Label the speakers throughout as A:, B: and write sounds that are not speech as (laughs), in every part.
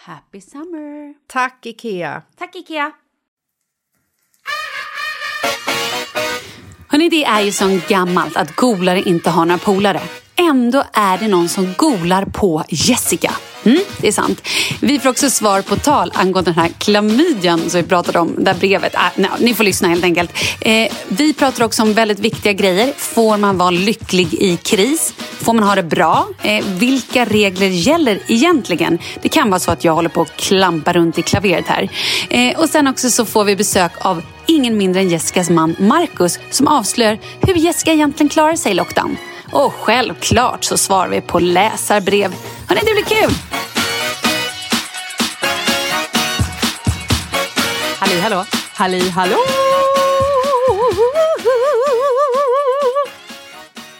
A: Happy summer!
B: Tack, Ikea!
A: Tack Ikea! Hörni, det är ju som gammalt att golare inte har några polare. Ändå är det någon som golar på Jessica. Mm, det är sant. Vi får också svar på tal angående den här klamydian som vi pratade om, där brevet... Ah, no, ni får lyssna helt enkelt. Eh, vi pratar också om väldigt viktiga grejer. Får man vara lycklig i kris? Får man ha det bra? Eh, vilka regler gäller egentligen? Det kan vara så att jag håller på att klampa runt i klaveret här. Eh, och sen också så får vi besök av ingen mindre än Jessicas man Marcus som avslöjar hur Jessica egentligen klarar sig i lockdown. Och självklart så svarar vi på läsarbrev. Hörni, det blir kul! Halli hallå! Halli hallå!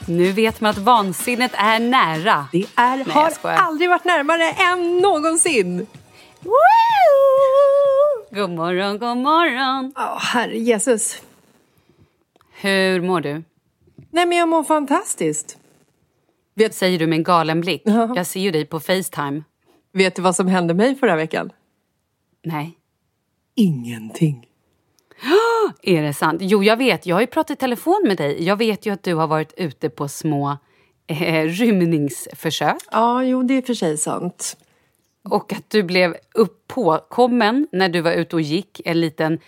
A: Nu vet man att vansinnet är nära.
B: Det är,
A: Nej,
B: har aldrig varit närmare än någonsin.
A: God morgon, god morgon.
B: Oh, herre Jesus.
A: Hur mår du?
B: Nej, men jag mår fantastiskt.
A: Vet, säger du med en galen blick.
B: Ja.
A: Jag ser ju dig på Facetime.
B: Vet du vad som hände mig förra veckan?
A: Nej.
B: Ingenting. (gasps)
A: Är det sant? Jo, jag vet. Jag har ju pratat i telefon med dig. Jag vet ju att du har varit ute på små eh, rymningsförsök.
B: Ja, jo, det är för sig sant.
A: Och att du blev uppåkommen när du var ute och gick en liten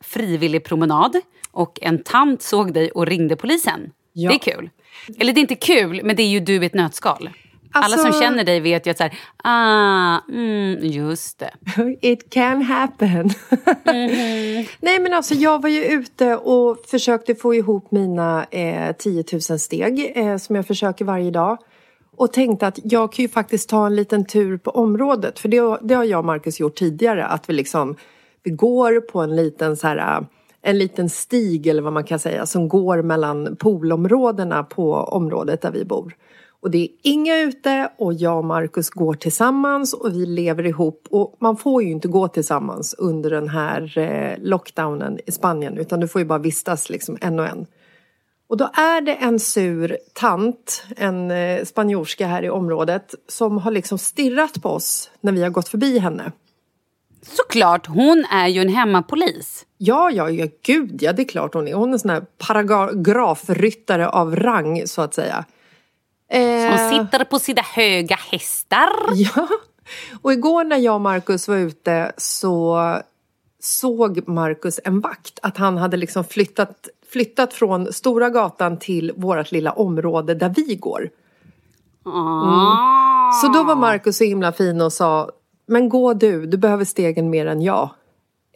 A: frivillig promenad. Och en tant såg dig och ringde polisen.
B: Ja.
A: Det är kul. Eller det är inte kul, men det är ju du i ett nötskal. Alla som
B: Alltså-
A: känner dig vet ju att så här, ah, mm, just det. (laughs)
B: It can happen. (laughs) Nej men alltså jag var ju ute och försökte få ihop mina eh, 10 000 steg eh, som jag försöker varje dag. Och tänkte att jag kan ju faktiskt ta en liten tur på området. För det, det har jag och Marcus gjort tidigare. Att vi liksom vi går på en liten så här en liten stig eller vad man kan säga som går mellan poolområdena på området där vi bor. Och det är inga ute och jag och Marcus går tillsammans och vi lever ihop. Och man får ju inte gå tillsammans under den här eh, lockdownen i Spanien utan du får ju bara vistas liksom en och en. Och då är det en sur tant, en eh, spanjorska här i området som har liksom stirrat på oss när vi har gått förbi henne.
A: Såklart, hon är ju en hemmapolis.
B: Ja, ja, ja, gud ja, det är klart hon är. Hon är en sån här paragrafryttare av rang så att säga. Eh,
A: sitter på sina höga hästar. (laughs)
B: Ja, och igår när jag och Marcus var ute så såg Marcus en vakt. Att han hade liksom flyttat, flyttat från Stora gatan till vårt lilla område där vi går.
A: Ah.
B: Så då var Marcus så himla fin och sa men gå du, du behöver stegen mer än jag.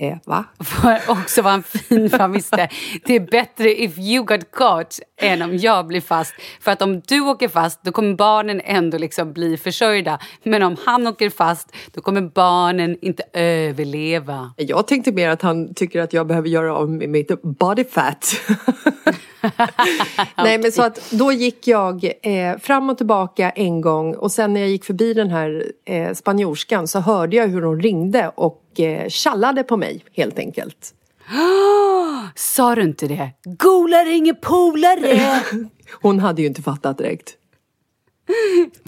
B: Eh, va?
A: För också var han fin han visste det är bättre if you got caught än om jag blir fast. För att om du åker fast då kommer barnen ändå liksom bli försörjda. Men om han åker fast då kommer barnen inte överleva.
B: Jag tänkte mer att han tycker att jag behöver göra av med mitt body fat. (laughs) Nej men så att då gick jag eh, fram och tillbaka en gång och sen när jag gick förbi den här eh, spanjorskan så hörde jag hur hon ringde och eh, tjallade på mig helt enkelt. (gasps)
A: Sa du inte det? Gola ringer polare! (laughs)
B: Hon hade ju inte fattat direkt.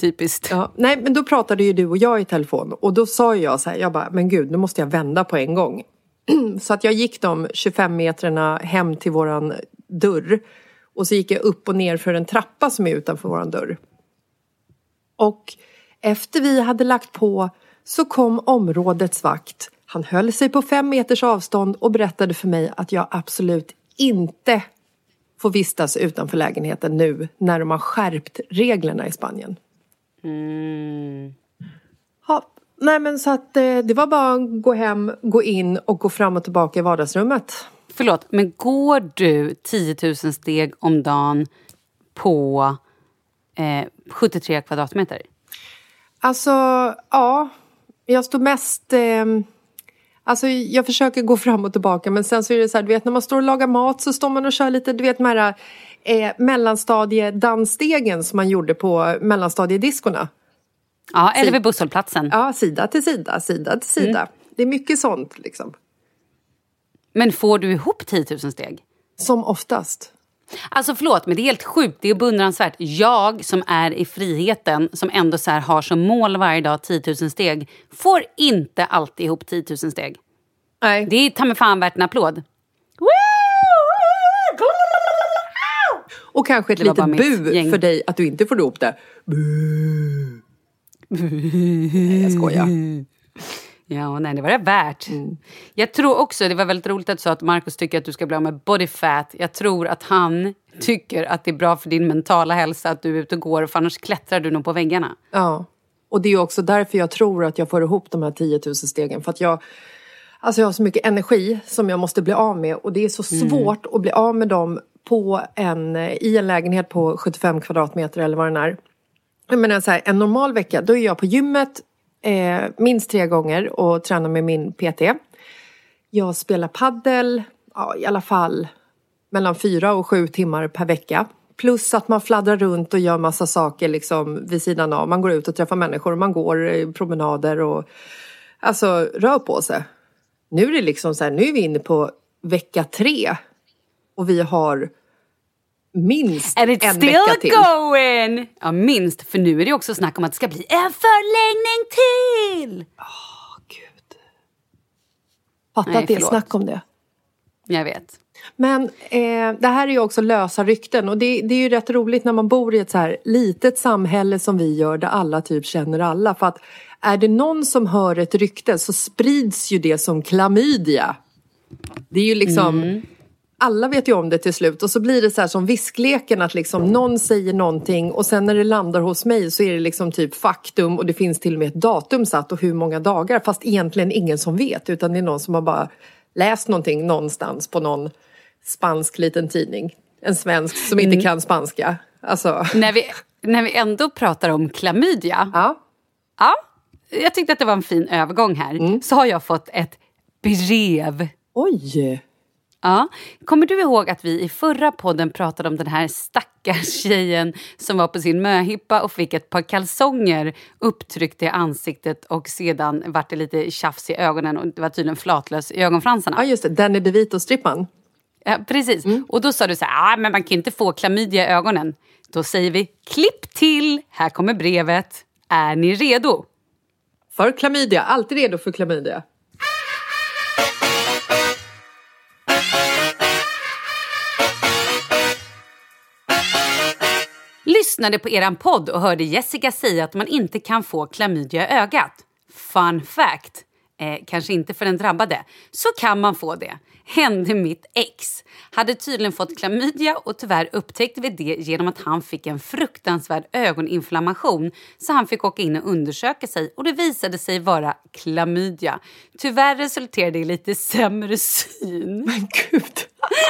A: Typiskt.
B: Ja, nej men då pratade ju du och jag i telefon och då sa jag så här, jag bara, men gud nu måste jag vända på en gång. (clears throat) så att jag gick de 25 metrarna hem till våran dörr och så gick jag upp och ner för en trappa som är utanför våran dörr. Och efter vi hade lagt på så kom områdets vakt. Han höll sig på fem meters avstånd och berättade för mig att jag absolut inte får vistas utanför lägenheten nu när de har skärpt reglerna i Spanien. Ja, nej men så att eh, det var bara att gå hem, gå in och gå fram och tillbaka i vardagsrummet.
A: Förlåt, men går du 10 000 steg om dagen på eh, 73 kvadratmeter?
B: Alltså, ja. Jag står mest... Eh, alltså jag försöker gå fram och tillbaka men sen så är det så här, du vet när man står och lagar mat så står man och kör lite, du vet de här eh, mellanstadiedansstegen som man gjorde på mellanstadiediskorna.
A: Ja, eller vid busshållplatsen.
B: Ja, sida till sida, sida till sida. Det är mycket sånt liksom.
A: Men får du ihop 10 000 steg?
B: Som oftast.
A: Alltså förlåt, men det är helt sjukt. Det är beundransvärt. Jag som är i friheten, som ändå så här har som mål varje dag 10 000 steg, får inte alltid ihop 10 000 steg.
B: Nej.
A: Det är ta mig fan värt en applåd.
B: Och kanske ett litet bu
A: gäng.
B: för dig att du inte får ihop det. Bu. (laughs) Nej, jag skojar.
A: Ja, nej, det var det värt. Jag tror också, det var väldigt roligt att du sa att Markus tycker att du ska bli av med body fat. Jag tror att han tycker att det är bra för din mentala hälsa att du är ute och går, för annars klättrar du nog på väggarna.
B: Ja. Och det är också därför jag tror att jag får ihop de här 10 000 stegen. För att jag, alltså jag har så mycket energi som jag måste bli av med. Och det är så svårt att bli av med dem på en, i en lägenhet på 75 kvadratmeter eller vad den är. Jag menar så här, en normal vecka, då är jag på gymmet eh, minst tre gånger och tränar med min PT. Jag spelar paddel, ja, i alla fall mellan fyra och sju timmar per vecka. Plus att man fladdrar runt och gör massa saker liksom vid sidan av. Man går ut och träffar människor, man går promenader och alltså rör på sig. Nu är det liksom så här, nu är vi inne på vecka tre och vi har minst
A: Är det
B: en
A: still
B: vecka till.
A: going? Ja, minst. För nu är det också snack om att det ska bli en förlängning till.
B: Gud. Fatta
A: Nej,
B: att det är snack om det.
A: Jag vet.
B: Men eh, det här är ju också lösa rykten och det, det är ju rätt roligt när man bor i ett så här litet samhälle som vi gör där alla typ känner alla. För att är det någon som hör ett rykte så sprids ju det som klamydia. Det är ju liksom, alla vet ju om det till slut och så blir det så här som viskleken att liksom någon säger någonting och sen när det landar hos mig så är det liksom typ faktum och det finns till och med ett datum satt och hur många dagar fast egentligen ingen som vet utan det är någon som har bara läst någonting någonstans på någon spansk liten tidning. En svensk som inte
A: Mm.
B: kan spanska. Alltså,
A: När vi, när vi ändå pratar om klamydia.
B: ja.
A: Ja, jag tyckte att det var en fin övergång här.
B: Mm.
A: Så har jag fått ett brev.
B: Oj!
A: Ja. Kommer du ihåg att vi i förra podden pratade om den här stackars tjejen som var på sin möhippa och fick ett par kalsonger upptryckta i ansiktet och sedan vart det lite tjafs i ögonen och det var tydligen flatlös i ögonfransarna.
B: Ja just det, Danny DeVito-strippan.
A: Ja, precis. Och då sa du så här, ah, men man kan inte få klamydia i ögonen. Då säger vi klipp till, här kommer brevet. Är ni redo?
B: För klamydia, alltid redo för klamydia.
A: Lyssnade på eran podd och hörde Jessica säga att man inte kan få klamydia i ögat. Fun fact. Eh, kanske inte för den drabbade. Så kan man få det. Hände mitt ex. Hade tydligen fått klamydia och tyvärr upptäckte vi det genom att han fick en fruktansvärd ögoninflammation. Så han fick åka in och undersöka sig och det visade sig vara klamydia. Tyvärr resulterade det i lite sämre syn. (laughs)
B: Men gud!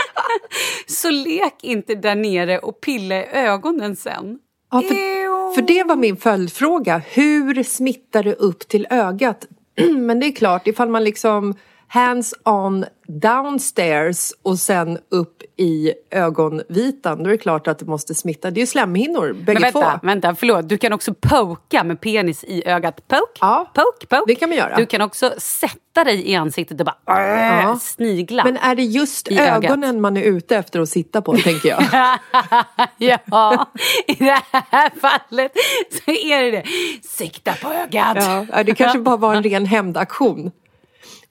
B: (laughs)
A: Så lek inte där nere och pilla i ögonen sen.
B: Ja, för, för det var min följdfråga. Hur smittar det upp till ögat? (clears throat) Men det är klart, ifall man liksom hands on downstairs och sen upp i ögonvitan, då är det klart att det måste smitta. Det är ju slemhinnor, bägge
A: vänta,
B: två.
A: vänta, förlåt. Du kan också poka med penis i ögat. Poke,
B: Ja,
A: poke, poke.
B: det kan man göra.
A: Du kan också sätta dig i ansiktet och bara
B: Ja.
A: snigla.
B: Men är det just
A: I ögat.
B: ögonen man är ute efter att sitta på, tänker jag? (laughs)
A: ja, i det här fallet så är det det. Sikta på ögat.
B: Ja, det kanske bara var en (laughs) ren hämndaktion.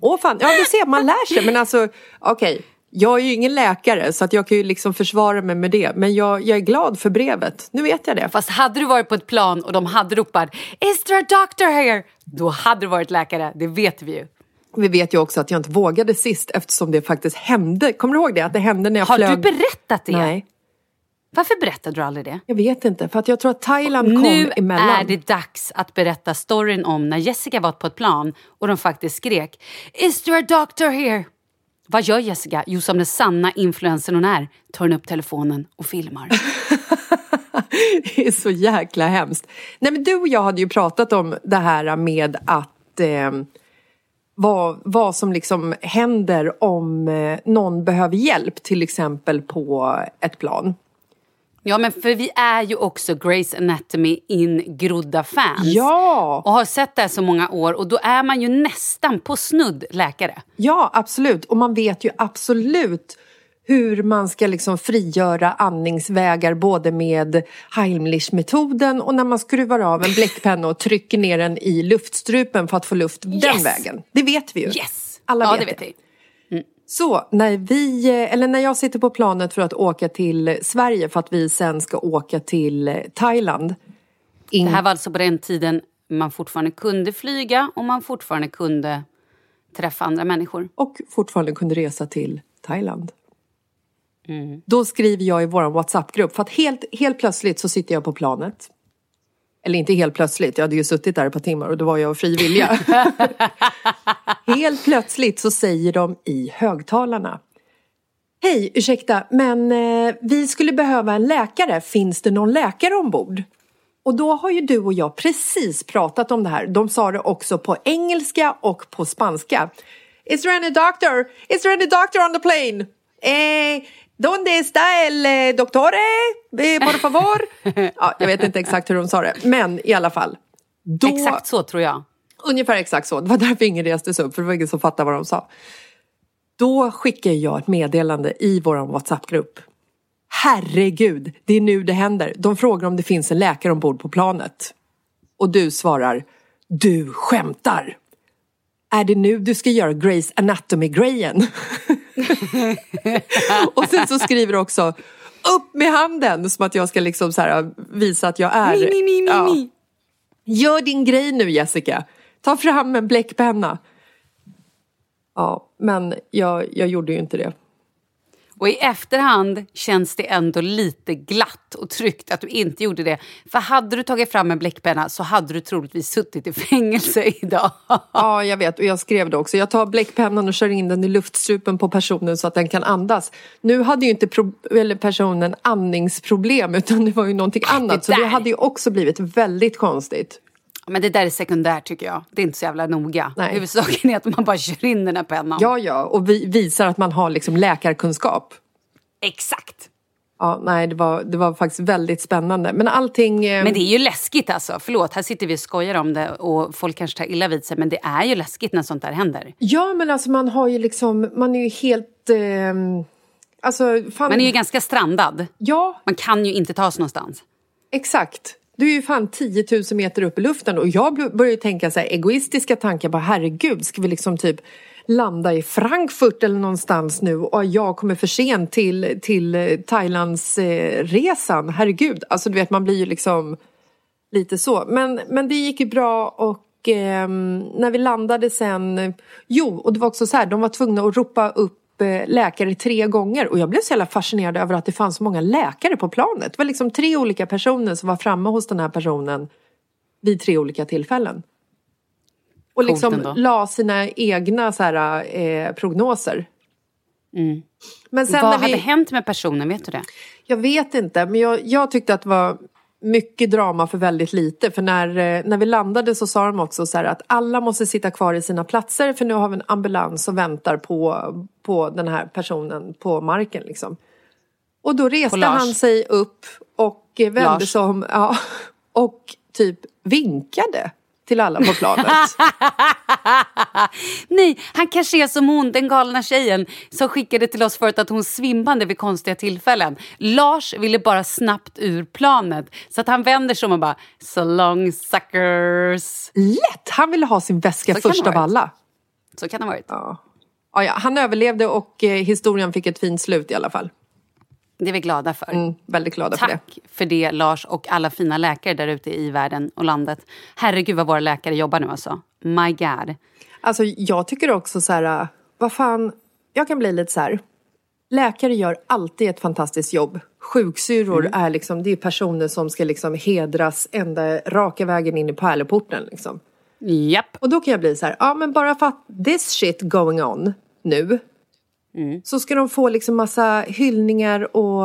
B: Åh fan, ja du ser, man lär sig. Men alltså, okej. Jag är ju ingen läkare så att jag kan ju liksom försvara mig med det. Men jag, jag är glad för brevet. Nu vet jag det.
A: Fast hade du varit på ett plan och de hade ropat “Is there a doctor here?” då hade du varit läkare, det vet vi ju.
B: Vi vet ju också att jag inte vågade sist eftersom det faktiskt hände. Kommer du ihåg det? Att det hände när jag
A: Har
B: flög.
A: du berättat det?
B: Nej,
A: Varför berättade du aldrig det?
B: jag vet inte. För att jag tror att Thailand kom
A: Nu
B: emellan.
A: är det dags att berätta storyn om när Jessica var på ett plan och de faktiskt skrek “Is there a doctor here?” Vad gör Jessica? Jo, som den sanna influencern hon är tar hon upp telefonen och filmar. (laughs)
B: Det är så jäkla hemskt. Nej men du och jag hade ju pratat om det här med att eh, vad, vad som liksom händer om eh, någon behöver hjälp till exempel på ett plan.
A: Ja, men för vi är ju också Grey's Anatomy ingrodda fans.
B: Ja!
A: Och har sett det här så många år och då är man ju nästan på snudd läkare.
B: Ja, absolut. Och man vet ju absolut hur man ska liksom frigöra andningsvägar både med Heimlich-metoden och när man skruvar av en bläckpenna och trycker ner den i luftstrupen för att få luft den
A: Yes!
B: vägen. Det vet vi ju.
A: Yes!
B: Alla
A: ja,
B: vet
A: det vet vi.
B: Så när vi, eller när jag sitter på planet för att åka till Sverige för att vi sen ska åka till Thailand. In,
A: Det här var alltså på den tiden man fortfarande kunde flyga och man fortfarande kunde träffa andra människor.
B: och fortfarande kunde resa till Thailand. Då skriver jag i vår WhatsApp-grupp för att helt, helt plötsligt så sitter jag på planet. Eller inte helt plötsligt, jag hade ju suttit där ett par timmar och då var jag fri vilja. (laughs) helt plötsligt så säger de i högtalarna. Hej, ursäkta, men eh, vi skulle behöva en läkare. Finns det någon läkare ombord? Och då har ju du och jag precis pratat om det här. De sa det också på engelska och på spanska. Is there any doctor? Is there any doctor on the plane? Eh, donde está el eh, doctore? Eh, por favor? (laughs) ja, jag vet inte exakt hur de sa det, men i alla fall. Då,
A: Exakt så tror jag.
B: Ungefär exakt så. Det var därför ingen reste upp, för det var ingen som fattade vad de sa. Då skickar jag ett meddelande i vår WhatsApp-grupp. Herregud, det är nu det händer. De frågar om det finns en läkare ombord på planet. Och du svarar, du skämtar. Är det nu du ska göra Grace Anatomy-grejen? (laughs) och sen så skriver du också, upp med handen, som att jag ska liksom så här visa att jag är...
A: Mi, mi, mi, mi,
B: Ja.
A: mi.
B: Gör din grej nu Jessica. Ta fram en bläckpenna. Ja, men jag, jag gjorde ju inte det.
A: Och i efterhand känns det ändå lite glatt och tryggt att du inte gjorde det. För hade du tagit fram en bläckpenna så hade du troligtvis suttit i fängelse (laughs) idag.
B: Ja, jag vet. Och jag skrev det också. Jag tar bläckpennan och kör in den i luftstrupen på personen så att den kan andas. Nu hade ju inte personen andningsproblem (laughs) utan det var ju någonting annat. Så det hade ju också blivit väldigt konstigt.
A: Men det där är sekundärt tycker jag. Det är inte så jävla noga.
B: Nej.
A: Huvudsaken är att man bara kör in den här pennan.
B: Ja, ja. Och vi visar att man har liksom läkarkunskap.
A: Exakt.
B: Ja, nej, det var, det var faktiskt väldigt spännande. Men allting... Eh,
A: Men det är ju läskigt alltså. Förlåt, här sitter vi och skojar om det och folk kanske tar illa vid sig. Men det är ju läskigt när sånt där händer.
B: Ja, men alltså man har ju liksom... Man är ju helt... Eh, alltså, fan...
A: Man är ju ganska strandad.
B: Ja,
A: Man kan ju inte ta sig någonstans.
B: exakt. Du är ju fan 10 000 meter upp i luften och jag börjar ju tänka så här egoistiska tankar. på herregud, ska vi liksom typ landa i Frankfurt eller någonstans nu och jag kommer för sent till, till eh, Thailands eh, resan. Herregud, alltså du vet man blir ju liksom lite så. Men, men det gick ju bra och eh, när vi landade sen... Jo, och det var också så här, de var tvungna att ropa upp läkare tre gånger och jag blev så jävla fascinerad över att det fanns så många läkare på planet. Det var liksom tre olika personer som var framme hos den här personen vid tre olika tillfällen. Och liksom la sina egna så här, eh, prognoser. Men sen
A: Mm. Vad
B: vi...
A: hade hänt med personen? Vet du det?
B: Jag vet inte, men jag, jag tyckte att det var mycket drama för väldigt lite. För när, eh, när vi landade så sa de också så här att alla måste sitta kvar i sina platser för nu har vi en ambulans och väntar på, på den här personen på marken. Liksom. Och då reste
A: Lars.
B: han sig upp och vände sig om ja, (laughs) och typ vinkade till alla på planet. (laughs)
A: Nej, han kanske är som hon, den galna tjejen som skickade till oss förut att hon svimmade vid konstiga tillfällen. Lars ville bara snabbt ur planet så att han vänder sig om och bara “so long suckers”.
B: Lätt! Han ville ha sin väska
A: Så
B: först av alla.
A: Så kan det ha varit.
B: Ja. Ja, ja, han överlevde och eh, historien fick ett fint slut i alla fall.
A: Det är vi glada för.
B: Mm, väldigt glada för det.
A: Tack för det, Lars och alla fina läkare där ute i världen och landet. Herregud vad våra läkare jobbar nu alltså. My God.
B: Alltså jag tycker också så här, äh, vad fan, jag kan bli lite så här. Läkare gör alltid ett fantastiskt jobb. Sjuksyrror
A: Mm.
B: är liksom, det är personer som ska liksom hedras ända raka vägen in i pärleporten liksom.
A: Japp.
B: Och då kan jag bli så här, ja men bara för att this shit going on nu
A: Mm.
B: så ska de få liksom massa hyllningar och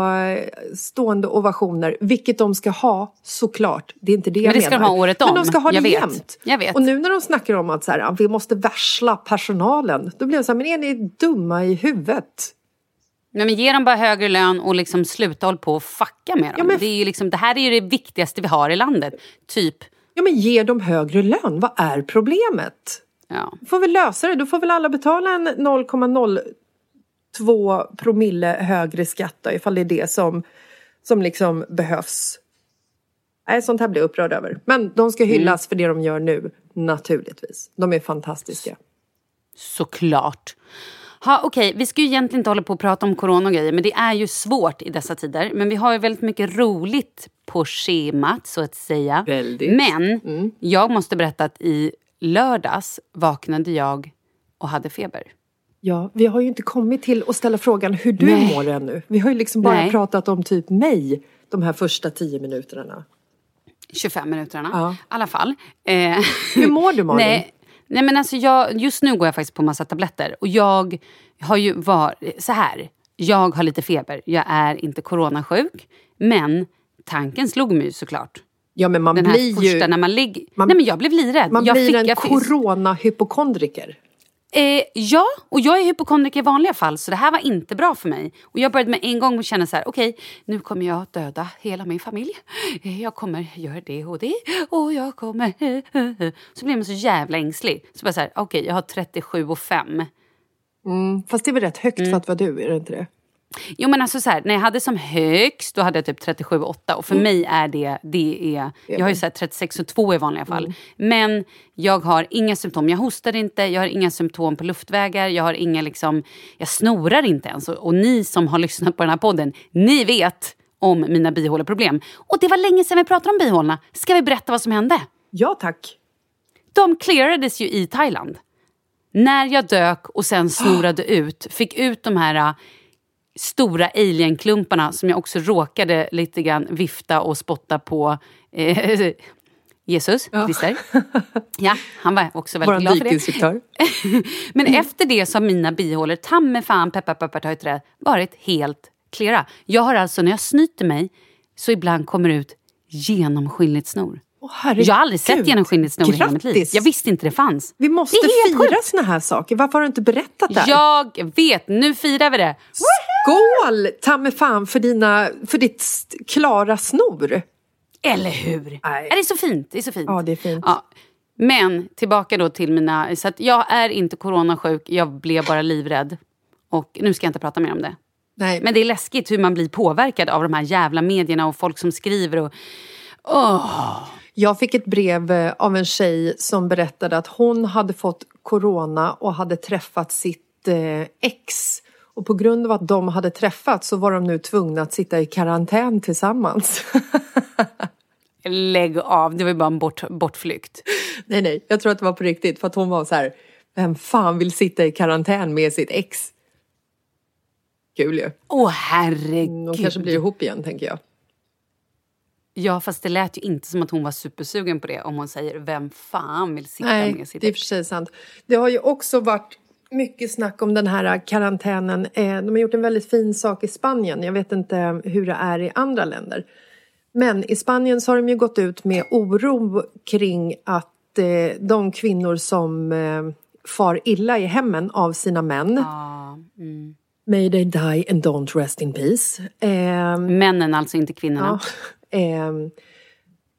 B: stående ovationer, vilket de ska ha såklart. Det är inte det jag
A: Men det ska de
B: menar.
A: ha året
B: Men
A: om.
B: de ska ha
A: Jag
B: det
A: vet.
B: jämt.
A: Jag vet.
B: Och nu när de snackar om att så här, "Ja, vi måste varsla personalen, då blir jag så här, men är ni dumma i huvudet?
A: Nej, men ge dem bara högre lön och liksom sluta håll på och fucka med dem.
B: Ja, men-
A: det, är liksom, det här är ju det viktigaste vi har i landet. Typ,
B: Ja men ge dem högre lön, vad är problemet?
A: ja.
B: Då får vi lösa det, då får väl alla betala en 0,02 promille högre skatt då, ifall det är det som, som liksom behövs. Nej, sånt här blir jag upprörd över. Men de ska hyllas för det de gör nu, naturligtvis. De är fantastiska.
A: Såklart. Ha, Okej, vi ska ju egentligen inte hålla på och prata om corona och grejer, men det är ju svårt i dessa tider. Men vi har ju väldigt mycket roligt på schemat, så att säga.
B: Väldigt. Mm.
A: Men jag måste berätta att i lördags vaknade jag och hade feber.
B: Ja, vi har ju inte kommit till att ställa frågan hur du
A: Nej.
B: mår ännu. Vi har ju liksom bara
A: Nej.
B: pratat om typ mig de här första tio minuterna.
A: 25 minuterna.
B: Ja.
A: I alla fall. Eh,
B: Hur mår du Malin?
A: Nej, nej men alltså jag, just nu går jag faktiskt på massa tabletter. Och jag har ju varit, så här. Jag har lite feber. Jag är inte coronasjuk. Men tanken slog mig såklart.
B: Ja men man
A: Den
B: blir
A: första
B: ju...
A: när man ligger...
B: man-
A: nej men jag blev livrädd.
B: Man
A: jag
B: blir
A: fick,
B: en coronahypokondriker.
A: Eh, ja, och jag är hypokondriker i vanliga fall så det här var inte bra för mig. Och jag började med en gång känna så här, okej, nu kommer jag döda hela min familj. Eh, Jag kommer göra det och det och jag kommer... Så blir man så jävla ängslig. Så bara så här, okej, jag har 37 och 5.
B: Fast det är väl rätt högt
A: Mm.
B: för att vara du, är det inte det?
A: Jo men alltså så här, när jag hade som högst då hade jag typ 37 och 8 och för mig är det, det är, jag har ju så här 36 och 2 i vanliga fall. Men jag har inga symptom, jag hostar inte, jag har inga symptom på luftvägar, jag har inga liksom, jag snorar inte ens. Och, och ni som har (laughs) lyssnat på den här podden, ni vet om mina bihåleproblem. Och det var länge sedan vi pratade om bihålorna. Ska vi berätta vad som hände?
B: Ja tack.
A: De clearades ju i Thailand. När jag dök och sen snorade ut, fick ut de här stora alienklumparna som jag också råkade lite grann vifta och spotta på eh, (laughs) Jesus, ja. Christer. Ja, han var också väldigt glad för det. (laughs) Men mm. efter det så har mina bihålor, ta med fan, peppar peppar ta i trä, varit helt klara. Jag har alltså, när jag snyter mig, så ibland kommer ut genomskinligt snor. Oh, jag har aldrig sett genomskinligt snor i hela mitt liv. Jag visste inte det fanns.
B: Vi måste fira såna här saker. Varför har du inte berättat det
A: Jag vet, nu firar vi det.
B: Skål, ta mig fan, för, dina, för ditt klara snor.
A: Eller hur? Nej. Är det så fint? Det är så fint.
B: Ja, det är fint.
A: Ja. Men tillbaka då till mina... Så jag är inte coronasjuk, jag blev bara livrädd. Och nu ska jag inte prata mer om det.
B: Nej.
A: Men det är läskigt hur man blir påverkad av de här jävla medierna och folk som skriver. Och, oh.
B: Jag fick ett brev eh, av en tjej som berättade att hon hade fått corona och hade träffat sitt eh, ex. Och på grund av att de hade träffats så var de nu tvungna att sitta i karantän tillsammans. (laughs)
A: Lägg av, det var ju bara en bort, bortflykt.
B: Nej, nej, jag tror att det var på riktigt. För att hon var så här, vem fan vill sitta i karantän med sitt ex? Kul ju.
A: Åh herregud.
B: De kanske blir ihop igen, tänker jag.
A: Ja, fast det lät ju inte som att hon var supersugen på det om hon säger vem fan vill sitta
B: Nej,
A: med sitt
B: det är sig sant. Det har ju också varit mycket snack om den här karantänen. Eh, de har gjort en väldigt fin sak i Spanien. Jag vet inte hur det är i andra länder. Men i Spanien så har de ju gått ut med oro kring att eh, de kvinnor som eh, far illa i hemmen av sina män
A: ah, mm.
B: May they die and don't rest in peace.
A: Eh, Männen, alltså inte kvinnorna.
B: Ja, eh,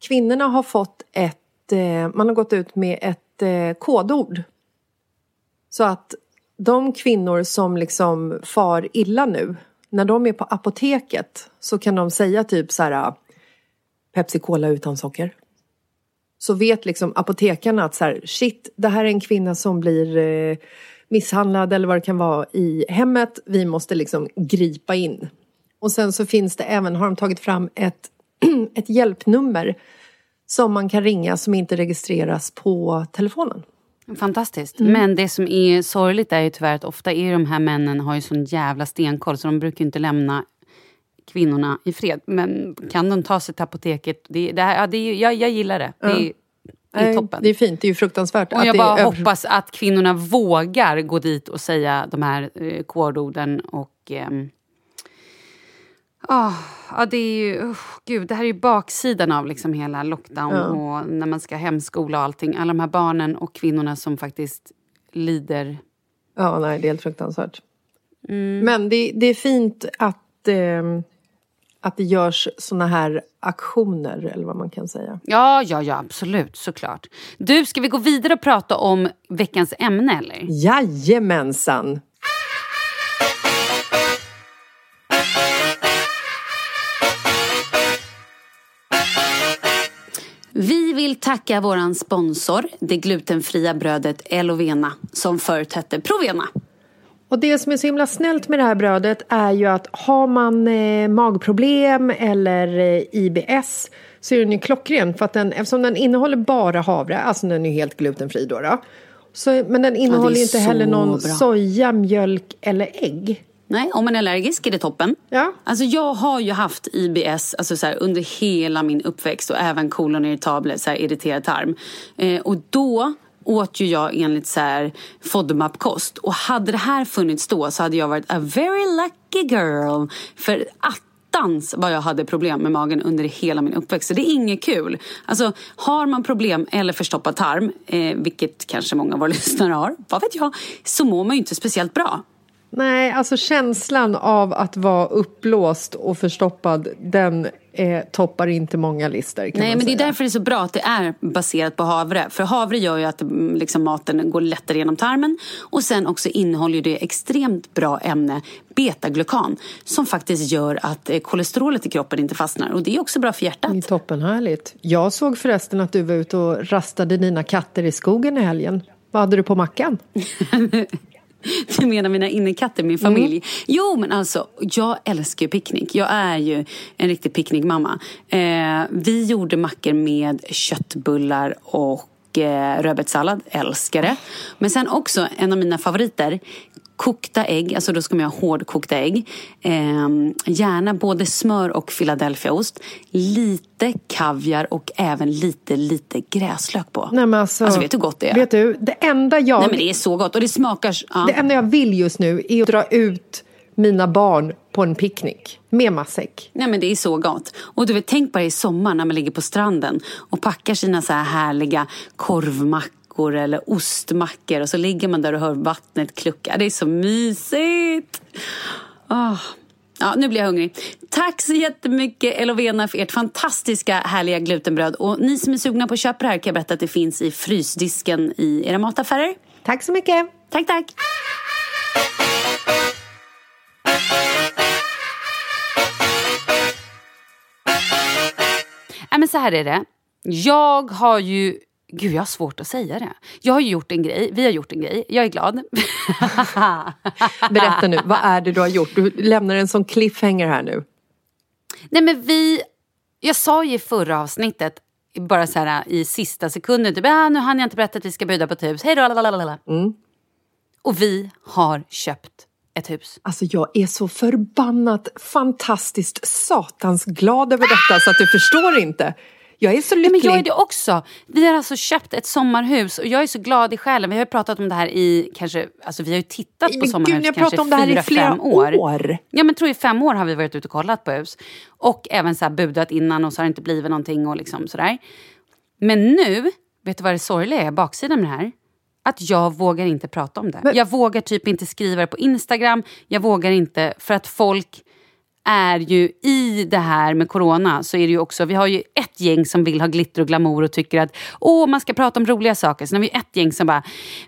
B: kvinnorna har fått ett, eh, man har gått ut med ett eh, kodord. Så att de kvinnor som liksom far illa nu, när de är på apoteket så kan de säga typ så här ah, Pepsi Cola utan socker. Så vet liksom apotekarna att så här, shit, det här är en kvinna som blir eh, misshandlad eller vad det kan vara i hemmet. Vi måste liksom gripa in. Och sen så finns det även, har de tagit fram ett, (clears throat) ett hjälpnummer som man kan ringa som inte registreras på telefonen.
A: Fantastiskt. Mm. Men det som är sorgligt är ju tyvärr att ofta är de här männen har ju sån jävla stenkoll så de brukar inte lämna kvinnorna i fred. Men kan de ta sig till apoteket? Det, det här, ja, det är, jag, jag gillar det. Det är, det är toppen.
B: Det är fint, det är ju fruktansvärt.
A: Och jag bara hoppas att kvinnorna vågar gå dit och säga de här eh, kodorden. Och, eh, oh, ja, det är ju, oh, gud, det här är baksidan av liksom hela lockdown ja. och när man ska hemskola och allting. Alla de här barnen och kvinnorna som faktiskt lider.
B: Ja, nej, det är helt fruktansvärt. Mm. Men det, det är fint att eh, att det görs såna här aktioner eller vad man kan säga.
A: Ja, ja, ja, absolut, såklart. Du, ska vi gå vidare och prata om veckans ämne eller?
B: Jajamensan!
A: Vi vill tacka vår sponsor, det glutenfria brödet Elovena, som förut hette Provena.
B: Och det som är så himla snällt med det här brödet är ju att har man eh, magproblem eller eh, IBS så är den ju klockren för att den, eftersom den innehåller bara havre, alltså den är helt glutenfri då, då så, men den innehåller ju inte heller någon bra. soja, mjölk eller ägg.
A: Nej, om man är allergisk är det toppen.
B: Ja.
A: Alltså jag har ju haft IBS alltså så här, under hela min uppväxt och även så här, irriterad tarm. Eh, och då åt ju jag enligt så här FODMAP-kost. Och hade det här funnits då så hade jag varit a very lucky girl. För attans vad jag hade problem med magen under hela min uppväxt. Så det är inget kul. Alltså har man problem eller förstoppad tarm, eh, vilket kanske många av våra (laughs) lyssnare har, vad vet jag, så mår man ju inte speciellt bra.
B: Nej, alltså känslan av att vara uppblåst och förstoppad, den eh, toppar inte många listor. Nej,
A: men
B: säga.
A: det är därför det är så bra att det är baserat på havre. För havre gör ju att mm, liksom, maten går lättare genom tarmen. Och sen också innehåller det extremt bra ämne, betaglukan, som faktiskt gör att eh, kolesterolet i kroppen inte fastnar. Och det är också bra för hjärtat. Det är
B: toppenhärligt. Jag såg förresten att du var ute och rastade dina katter i skogen i helgen. Vad hade du på mackan? (laughs) (laughs)
A: Du menar mina innekatter, min familj? Mm. Jo, men alltså, jag älskar ju picknick. Jag är ju en riktig picknickmamma. Eh, vi gjorde mackor med köttbullar och eh, rödbetssallad. Älskar det. Men sen också, en av mina favoriter, kokta ägg, alltså då ska man ha hårdkokta ägg. Eh, gärna både smör och Philadelphiaost. Lite kaviar och även lite, lite gräslök på.
B: Nej, men alltså,
A: alltså vet du hur gott det är?
B: Vet du, det enda jag...
A: Nej men det är så gott och det smakar... Ja.
B: Det enda jag vill just nu är att dra ut mina barn på en picknick med matsäck.
A: Nej men det är så gott. Och du vet, tänk bara i sommar när man ligger på stranden och packar sina så här härliga korvmackor eller ostmackor och så ligger man där och hör vattnet klucka. Det är så mysigt! Oh. Ja, nu blir jag hungrig. Tack så jättemycket Elovena för ert fantastiska härliga glutenbröd. Och ni som är sugna på att köpa det här kan jag berätta att det finns i frysdisken i era mataffärer.
B: Tack så mycket!
A: Tack, tack! Nej, men så här är det. Jag har ju... Gud, jag har svårt att säga det. Jag har gjort en grej. Vi har gjort en grej. Jag är glad. (laughs)
B: Berätta nu, vad är det du har gjort? Du lämnar en sån cliffhanger här nu.
A: Nej, men vi... Jag sa ju i förra avsnittet, bara så här i sista sekunden, typ, ah, nu hann jag inte berätta att vi ska bjuda på ett hus. Hej då, mm. Och vi har köpt ett hus.
B: Alltså jag är så förbannat fantastiskt satans glad över detta så att du förstår inte. Jag är så lycklig.
A: men jag är det också. Vi har alltså köpt ett sommarhus och jag är så glad i själen. Vi har pratat om det här i kanske, alltså vi har ju tittat på
B: men
A: sommarhus
B: Gud, jag
A: kanske
B: om det här
A: fyra,
B: i flera
A: fem år.
B: år.
A: Ja men tror i fem år har vi varit ute och kollat på hus. Och även så här budat innan och så har det inte blivit någonting och liksom sådär. Men nu, vet du vad det sorgliga är, baksidan med det här? att jag vågar inte prata om det. Men... Jag vågar typ inte skriva det på Instagram. Jag vågar inte, för att folk är ju i det här med corona så är det ju också, vi har ju ett gäng som vill ha glitter och glamour och tycker att åh, man ska prata om roliga saker. Sen har vi ett gäng som bara,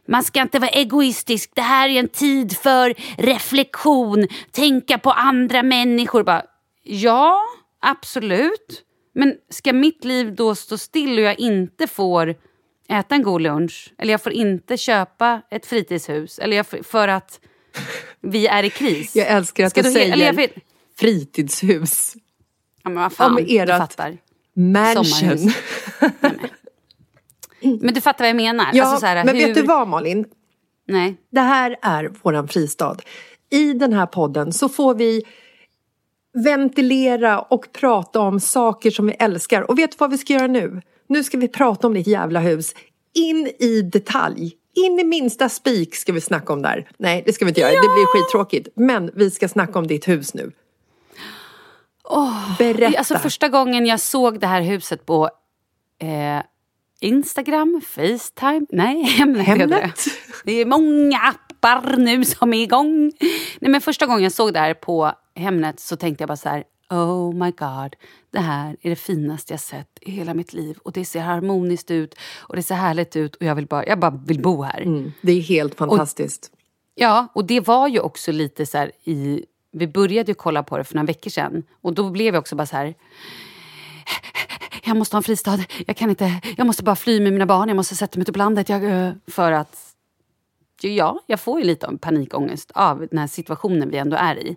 A: man ska inte vara egoistisk, det här är en tid för reflektion, tänka på andra människor. Bara, ja, absolut. Men ska mitt liv då stå still och jag inte får äta en god lunch. Eller jag får inte köpa ett fritidshus. Eller jag för att vi är i kris.
B: Jag älskar att Ska du, säger eller jag, fritidshus.
A: Ja, men vad fan, Om ert du fattar.
B: mansion.
A: men, men du fattar vad jag menar?
B: Ja,
A: alltså,
B: här, men hur... vet du vad Malin?
A: Nej.
B: Det här är våran fristad. I den här podden så får vi ventilera och prata om saker som vi älskar. Och vet du vad vi ska göra nu? Nu ska vi prata om ditt jävla hus. In i detalj. In i minsta spik ska vi snacka om där. Nej, det ska vi inte göra. Ja! Det blir skittråkigt. Men vi ska snacka om ditt hus nu.
A: Oh, Berätta. Alltså första gången jag såg det här huset på eh, Instagram, Facetime, nej (laughs) Hemnet.
B: Hemnet?
A: Det är många appar nu som är igång. Nej, men första gången jag såg det här på Hemnet så tänkte jag bara så här, Oh my god, det här är det finaste jag sett i hela mitt liv. Och det ser harmoniskt ut och det ser härligt ut och jag, vill bara, jag bara vill bo här. Mm,
B: det är helt fantastiskt.
A: Och, ja, och det var ju också lite så här i... Vi började ju kolla på det för några veckor sedan och då blev jag också bara så här... Jag måste ha en fristad. Jag kan inte... Jag måste bara fly med mina barn. Jag måste sätta mig ute på landet. Jag, eh, för att... Ja, jag får ju lite panikångest av den här situationen vi ändå är i.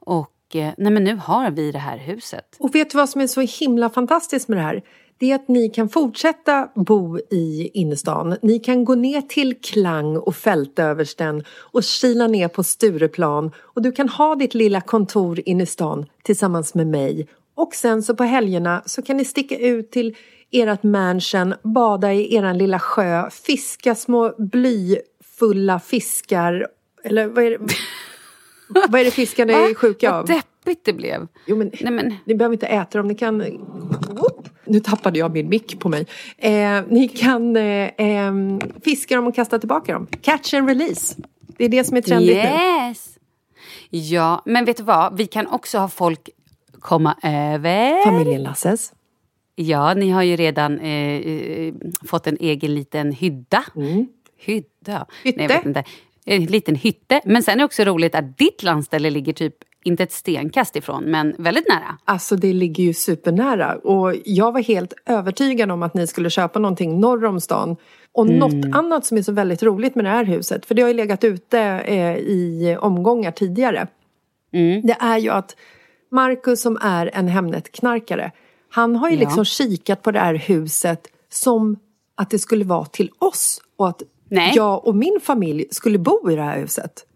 A: Och eh, nej men nu har vi det här huset.
B: Och vet du vad som är så himla fantastiskt med det här? Det är att ni kan fortsätta bo i innerstan. Ni kan gå ner till Klang och Fältöversten och kila ner på Stureplan och du kan ha ditt lilla kontor inne i stan tillsammans med mig. Och sen så på helgerna så kan ni sticka ut till ert mansion, bada i eran lilla sjö, fiska små blyfulla fiskar eller vad är det? (laughs) Vad är det fiskarna är sjuka
A: av? Vad deppigt det blev.
B: Jo, men, Nej, men... Ni behöver inte äta dem, ni kan... Whoop. Nu tappade jag min mick på mig. Eh, ni kan eh, eh, fiska dem och kasta tillbaka dem. Catch and release. Det är det som är trendigt
A: yes. nu. Ja, men vet du vad? Vi kan också ha folk komma över.
B: Familjen Lasses.
A: Ja, ni har ju redan eh, eh fått en egen liten hydda. Mm. Hydda?
B: Hytte? Nej, jag vet inte
A: en liten hytte. Men sen är det också roligt att ditt landställe ligger typ inte ett stenkast ifrån, men väldigt nära.
B: Alltså det ligger ju supernära. Och jag var helt övertygad om att ni skulle köpa någonting norr om stan. Och mm. något annat som är så väldigt roligt med det här huset, för det har ju legat ute eh, i omgångar tidigare. Mm. Det är ju att Marcus som är en Hemnet-knarkare, han har ju ja. liksom kikat på det här huset som att det skulle vara till oss och att Nej. jag och min familj skulle bo i det här huset.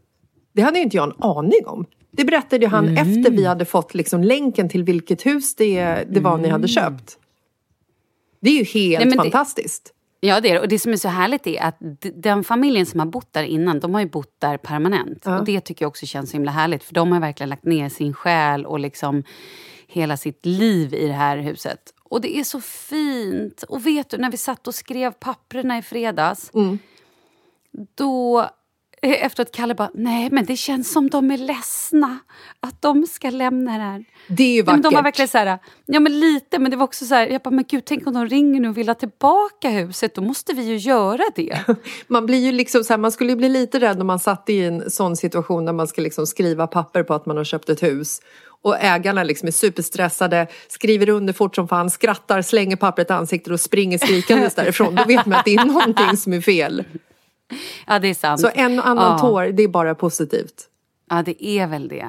B: Det hade inte jag en aning om. Det berättade han
A: Mm.
B: efter vi hade fått liksom länken till vilket hus det, det var ni hade köpt. Det är ju helt
A: Nej, men det-
B: fantastiskt.
A: Ja, det är det. Och det som är så härligt är att den familjen som har bott där innan, de har ju bott där permanent.
B: Ja.
A: Och det tycker jag också känns så himla härligt. För de har verkligen lagt ner sin själ och liksom hela sitt liv i det här huset. Och det är så fint. Och vet du, när vi satt och skrev papperna i fredags. Då, eh, efter att Kalle bara, nej men det känns som de är ledsna att de ska lämna det här.
B: Det är ju
A: Nej, men
B: vackert.
A: de var verkligen så här, ja men lite, men det var också så här, jag bara, men gud tänk om de ringer nu och vill ha tillbaka huset, då måste vi ju göra det. (laughs)
B: Man blir ju liksom så här, man skulle ju bli lite rädd om man satt i en sån situation där man ska liksom skriva papper på att man har köpt ett hus. Och ägarna liksom är superstressade, skriver under fort som fan, skrattar, slänger pappret i ansiktet och springer skrikandes (laughs) därifrån. Då vet man att det är någonting som är fel.
A: Ja det är sant.
B: Så en och annan
A: ja.
B: tår, det är bara positivt.
A: Ja det är väl det.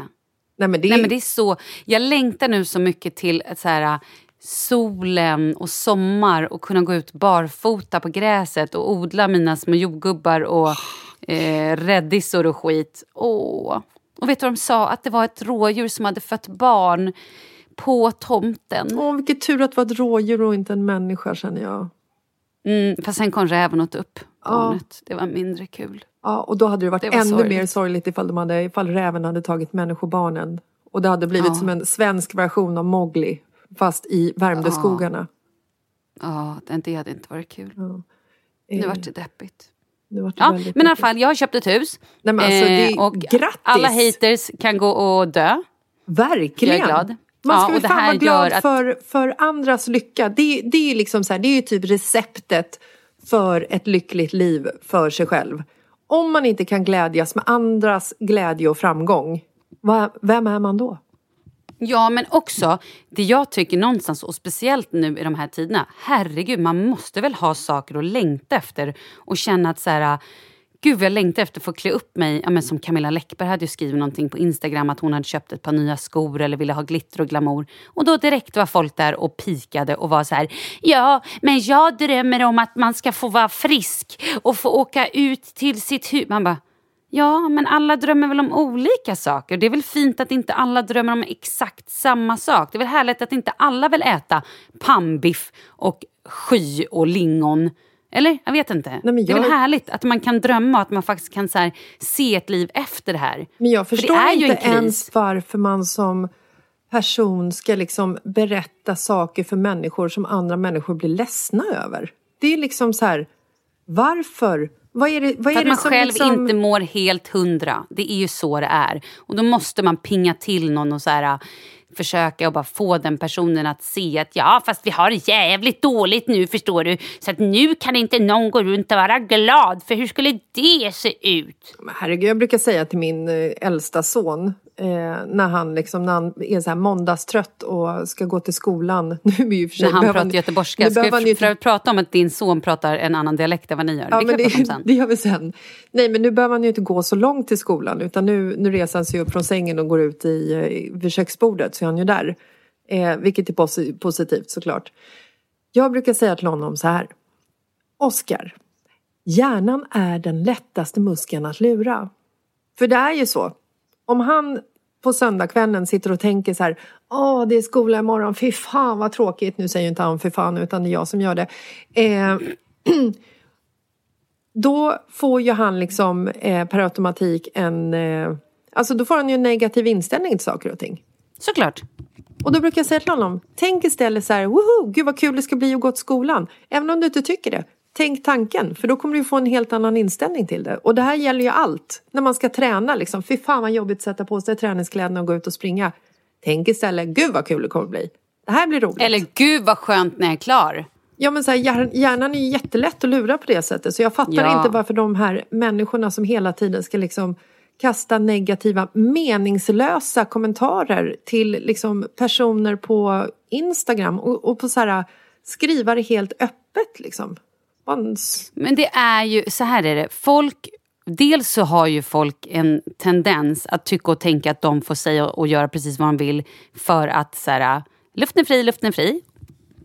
B: Nej men det är,
A: Nej men det är så, jag längtar nu så mycket till så här, solen och sommar och kunna gå ut barfota på gräset och odla mina små jordgubbar och eh, räddisor och skit. Åh. Och vet du vad de sa? Att det var ett rådjur som hade fött barn på tomten.
B: Åh, vilket tur att det var ett rådjur och inte en människa känner jag.
A: Mm, fast sen kom räven åt upp
B: Ja.
A: barnet. Det var mindre kul.
B: Ja, och då hade det varit
A: Det var
B: ännu
A: sorgligt.
B: mer sorgligt ifall, de hade, ifall räven hade tagit människobarnen. Och det hade blivit
A: Ja.
B: som en svensk version av Mowgli fast i Värmdöskogarna.
A: Ja, det det hade inte varit kul.
B: Eh,
A: Nu vart det deppigt.
B: vart det
A: Ja, men i alla fall, jag har köpt ett hus.
B: Nej, men alltså, det är-
A: och
B: grattis!
A: alla haters kan gå och dö.
B: Verkligen!
A: Jag är glad.
B: Man
A: Ja,
B: ska
A: och
B: väl fan vara glad
A: att-
B: för, för andras lycka. Det, det är liksom så här, det är ju typ receptet för ett lyckligt liv för sig själv. Om man inte kan glädjas med andras glädje och framgång, vem är man då?
A: Ja, men också det jag tycker någonstans, och speciellt nu i de här tiderna. Herregud, man måste väl ha saker att längta efter och känna att så här... Gud, vad jag längtar efter att få klä upp mig. Ja, men som Camilla Läckberg hade ju skrivit någonting på Instagram att hon hade köpt ett par nya skor eller ville ha glitter och glamour. Och då direkt var folk där och pikade och var så här. Ja, men jag drömmer om att man ska få vara frisk och få åka ut till sitt hus. Man bara, Ja, men alla drömmer väl om olika saker. Det är väl fint att inte alla drömmer om exakt samma sak. Det är väl härligt att inte alla vill äta pannbiff och sky och lingon. Eller? Jag vet inte.
B: men
A: Det är väl
B: jag-
A: härligt att man kan drömma och att man faktiskt kan här, se ett liv efter det här.
B: Men jag
A: För det
B: förstår
A: är ju
B: inte ens varför man som person ska liksom berätta saker för människor som andra människor blir ledsna över. Det är liksom så här, varför? Vad är det, vad
A: För
B: är
A: att man själv
B: liksom...
A: inte mår helt hundra. Det är ju så det är. Och då måste man pinga till någon och så här, försöka och bara få den personen att se att ja, fast vi har det jävligt dåligt nu förstår du. Så att nu kan inte någon gå runt och vara glad. För hur skulle det se ut?
B: Men Herregud, jag brukar säga till min eh, äldsta son eh, när han liksom när han är så här måndagstrött och ska gå till skolan. (laughs) Nu är ju för sig,
A: När han pratar göteborgska.
B: nu
A: Ska
B: han
A: vi att prata om att din son pratar en annan dialekt än vad ni gör?
B: Ja,
A: det
B: men det,
A: sen. (laughs)
B: det gör vi sen. Nej, men nu behöver han ju inte gå så långt till skolan utan nu, nu reser han sig upp från sängen och går ut i, eh, vid köksbordet så är han ju där. Eh, vilket är posi- positivt såklart. Jag brukar säga till honom så här. Oskar, hjärnan är den lättaste muskeln att lura. För det är ju så. Om han på söndagskvällen sitter och tänker så här. Åh, det är skola imorgon. Fy fan vad tråkigt. Nu säger ju inte han fy fan utan det är jag som gör det. Eh, (clears throat) då får ju han liksom eh, per automatik en... Eh, alltså då får han ju en negativ inställning till saker och ting.
A: Såklart.
B: Och då brukar jag säga till honom, tänk istället så här, woho, gud vad kul det ska bli att gå till skolan. Även om du inte tycker det, tänk tanken. För då kommer du få en helt annan inställning till det. Och det här gäller ju allt. När man ska träna liksom, fy fan vad jobbigt att sätta på sig träningskläderna och gå ut och springa. Tänk istället, gud vad kul det kommer bli. Det här blir roligt.
A: Eller gud vad skönt när jag är klar.
B: Ja men så här, hjärn- hjärnan är ju jättelätt att lura på det sättet. Så jag fattar
A: Ja.
B: inte varför de här människorna som hela tiden ska liksom kasta negativa, meningslösa kommentarer till liksom personer på Instagram och, och på så här, skriva det helt öppet liksom. Man s-
A: Men det är ju, så här är det. Folk, dels så har ju folk en tendens att tycka och tänka att de får säga och göra precis vad de vill för att så här, luften är fri, luften är fri.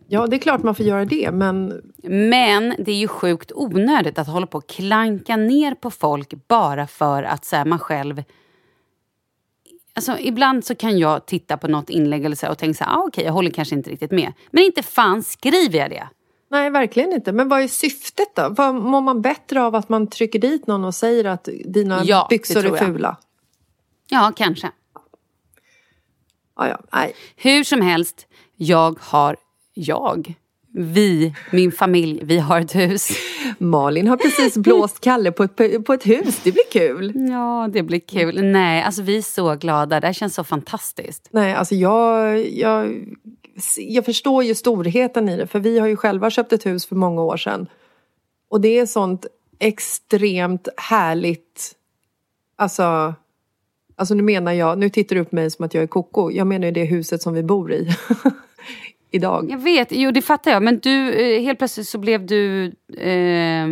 B: Ja det är klart man får göra det men
A: Men det är ju sjukt onödigt att hålla på och klanka ner på folk bara för att så här, man själv Alltså, ibland så kan jag titta på något inlägg eller så och tänka så här, ah, okej, okay, jag håller kanske inte riktigt med. Men inte fan skriver jag det.
B: Nej, verkligen inte. Men vad är syftet då? Vad, mår man bättre av att man trycker dit någon och säger att dina ja, byxor är fula?
A: Ja, kanske.
B: Ja, ja, nej.
A: Hur som helst, jag har... Jag? Vi, min familj, vi har ett hus. (laughs)
B: Malin har precis blåst Kalle på ett, på ett hus. Det blir kul.
A: Ja, det blir kul. Nej, alltså vi är så glada. Det här känns så fantastiskt.
B: Nej, alltså jag, jag, jag förstår ju storheten i det. För vi har ju själva köpt ett hus för många år sedan. Och det är sånt extremt härligt... Alltså... Alltså nu menar jag, nu tittar du på mig som att jag är koko. Jag menar ju det huset som vi bor i. (laughs) idag.
A: Jag vet, jo det fattar jag. Men du, eh, helt plötsligt så blev du... Eh,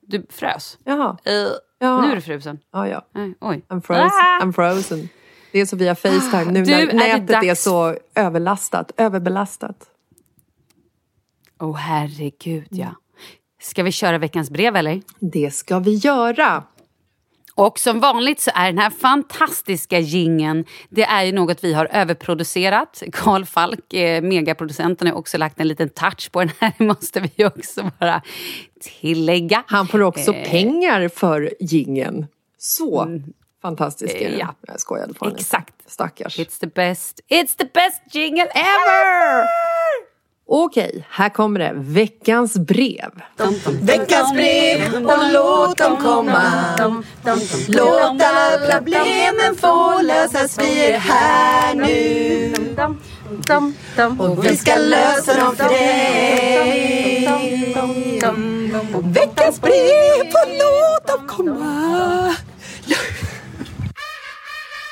A: du frös.
B: Jaha.
A: Uh, ja. Nu är du frusen.
B: Ja, ja.
A: Oj.
B: I'm frozen. Ah! I'm frozen. Det är så via Facetime nu du, när nätet är, är så överlastat, överbelastat.
A: Åh oh, herregud ja. Ska vi köra veckans brev eller?
B: Det ska vi göra.
A: Och som vanligt så är den här fantastiska gingen det är ju något vi har överproducerat. Karl Falk, eh, megaproducenten, har också lagt en liten touch på den här. Det (laughs) måste vi också bara tillägga.
B: Han får också eh. pengar för gingen. Så mm. Fantastisk den. Ja. Jag skojade på
A: Exakt.
B: Stackars.
A: It's the best, it's the best jingle ever!
B: Okej, här kommer det. Veckans brev.
C: Veckans brev och låt dem komma. Låt alla problemen få lösas. Vi är här nu. Och vi ska lösa dem för dig. Veckans brev och låt dem komma.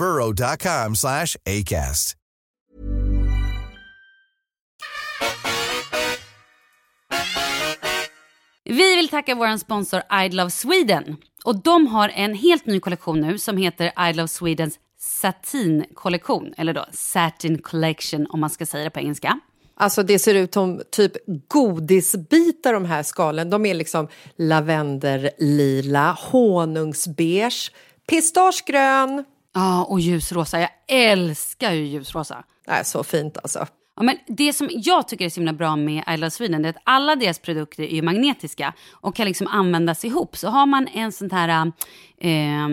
D: burrow.com slash acast.
A: Vi vill tacka vår sponsor I Love Sweden. Och de har en helt ny kollektion nu som heter I Love Swedens Satin-kollektion. Eller då Satin Collection om man ska säga det på engelska.
B: Alltså det ser ut som typ godisbitar de här skalen. De är liksom lavenderlila, honungsbeige, pistagegrön,
A: Ja, och ljusrosa. Jag älskar ju ljusrosa.
B: Det är så fint alltså.
A: Ja, men det som jag tycker är så himla bra med I Love Sweden är att alla deras produkter är magnetiska och kan liksom användas ihop. Så har man en sån här eh,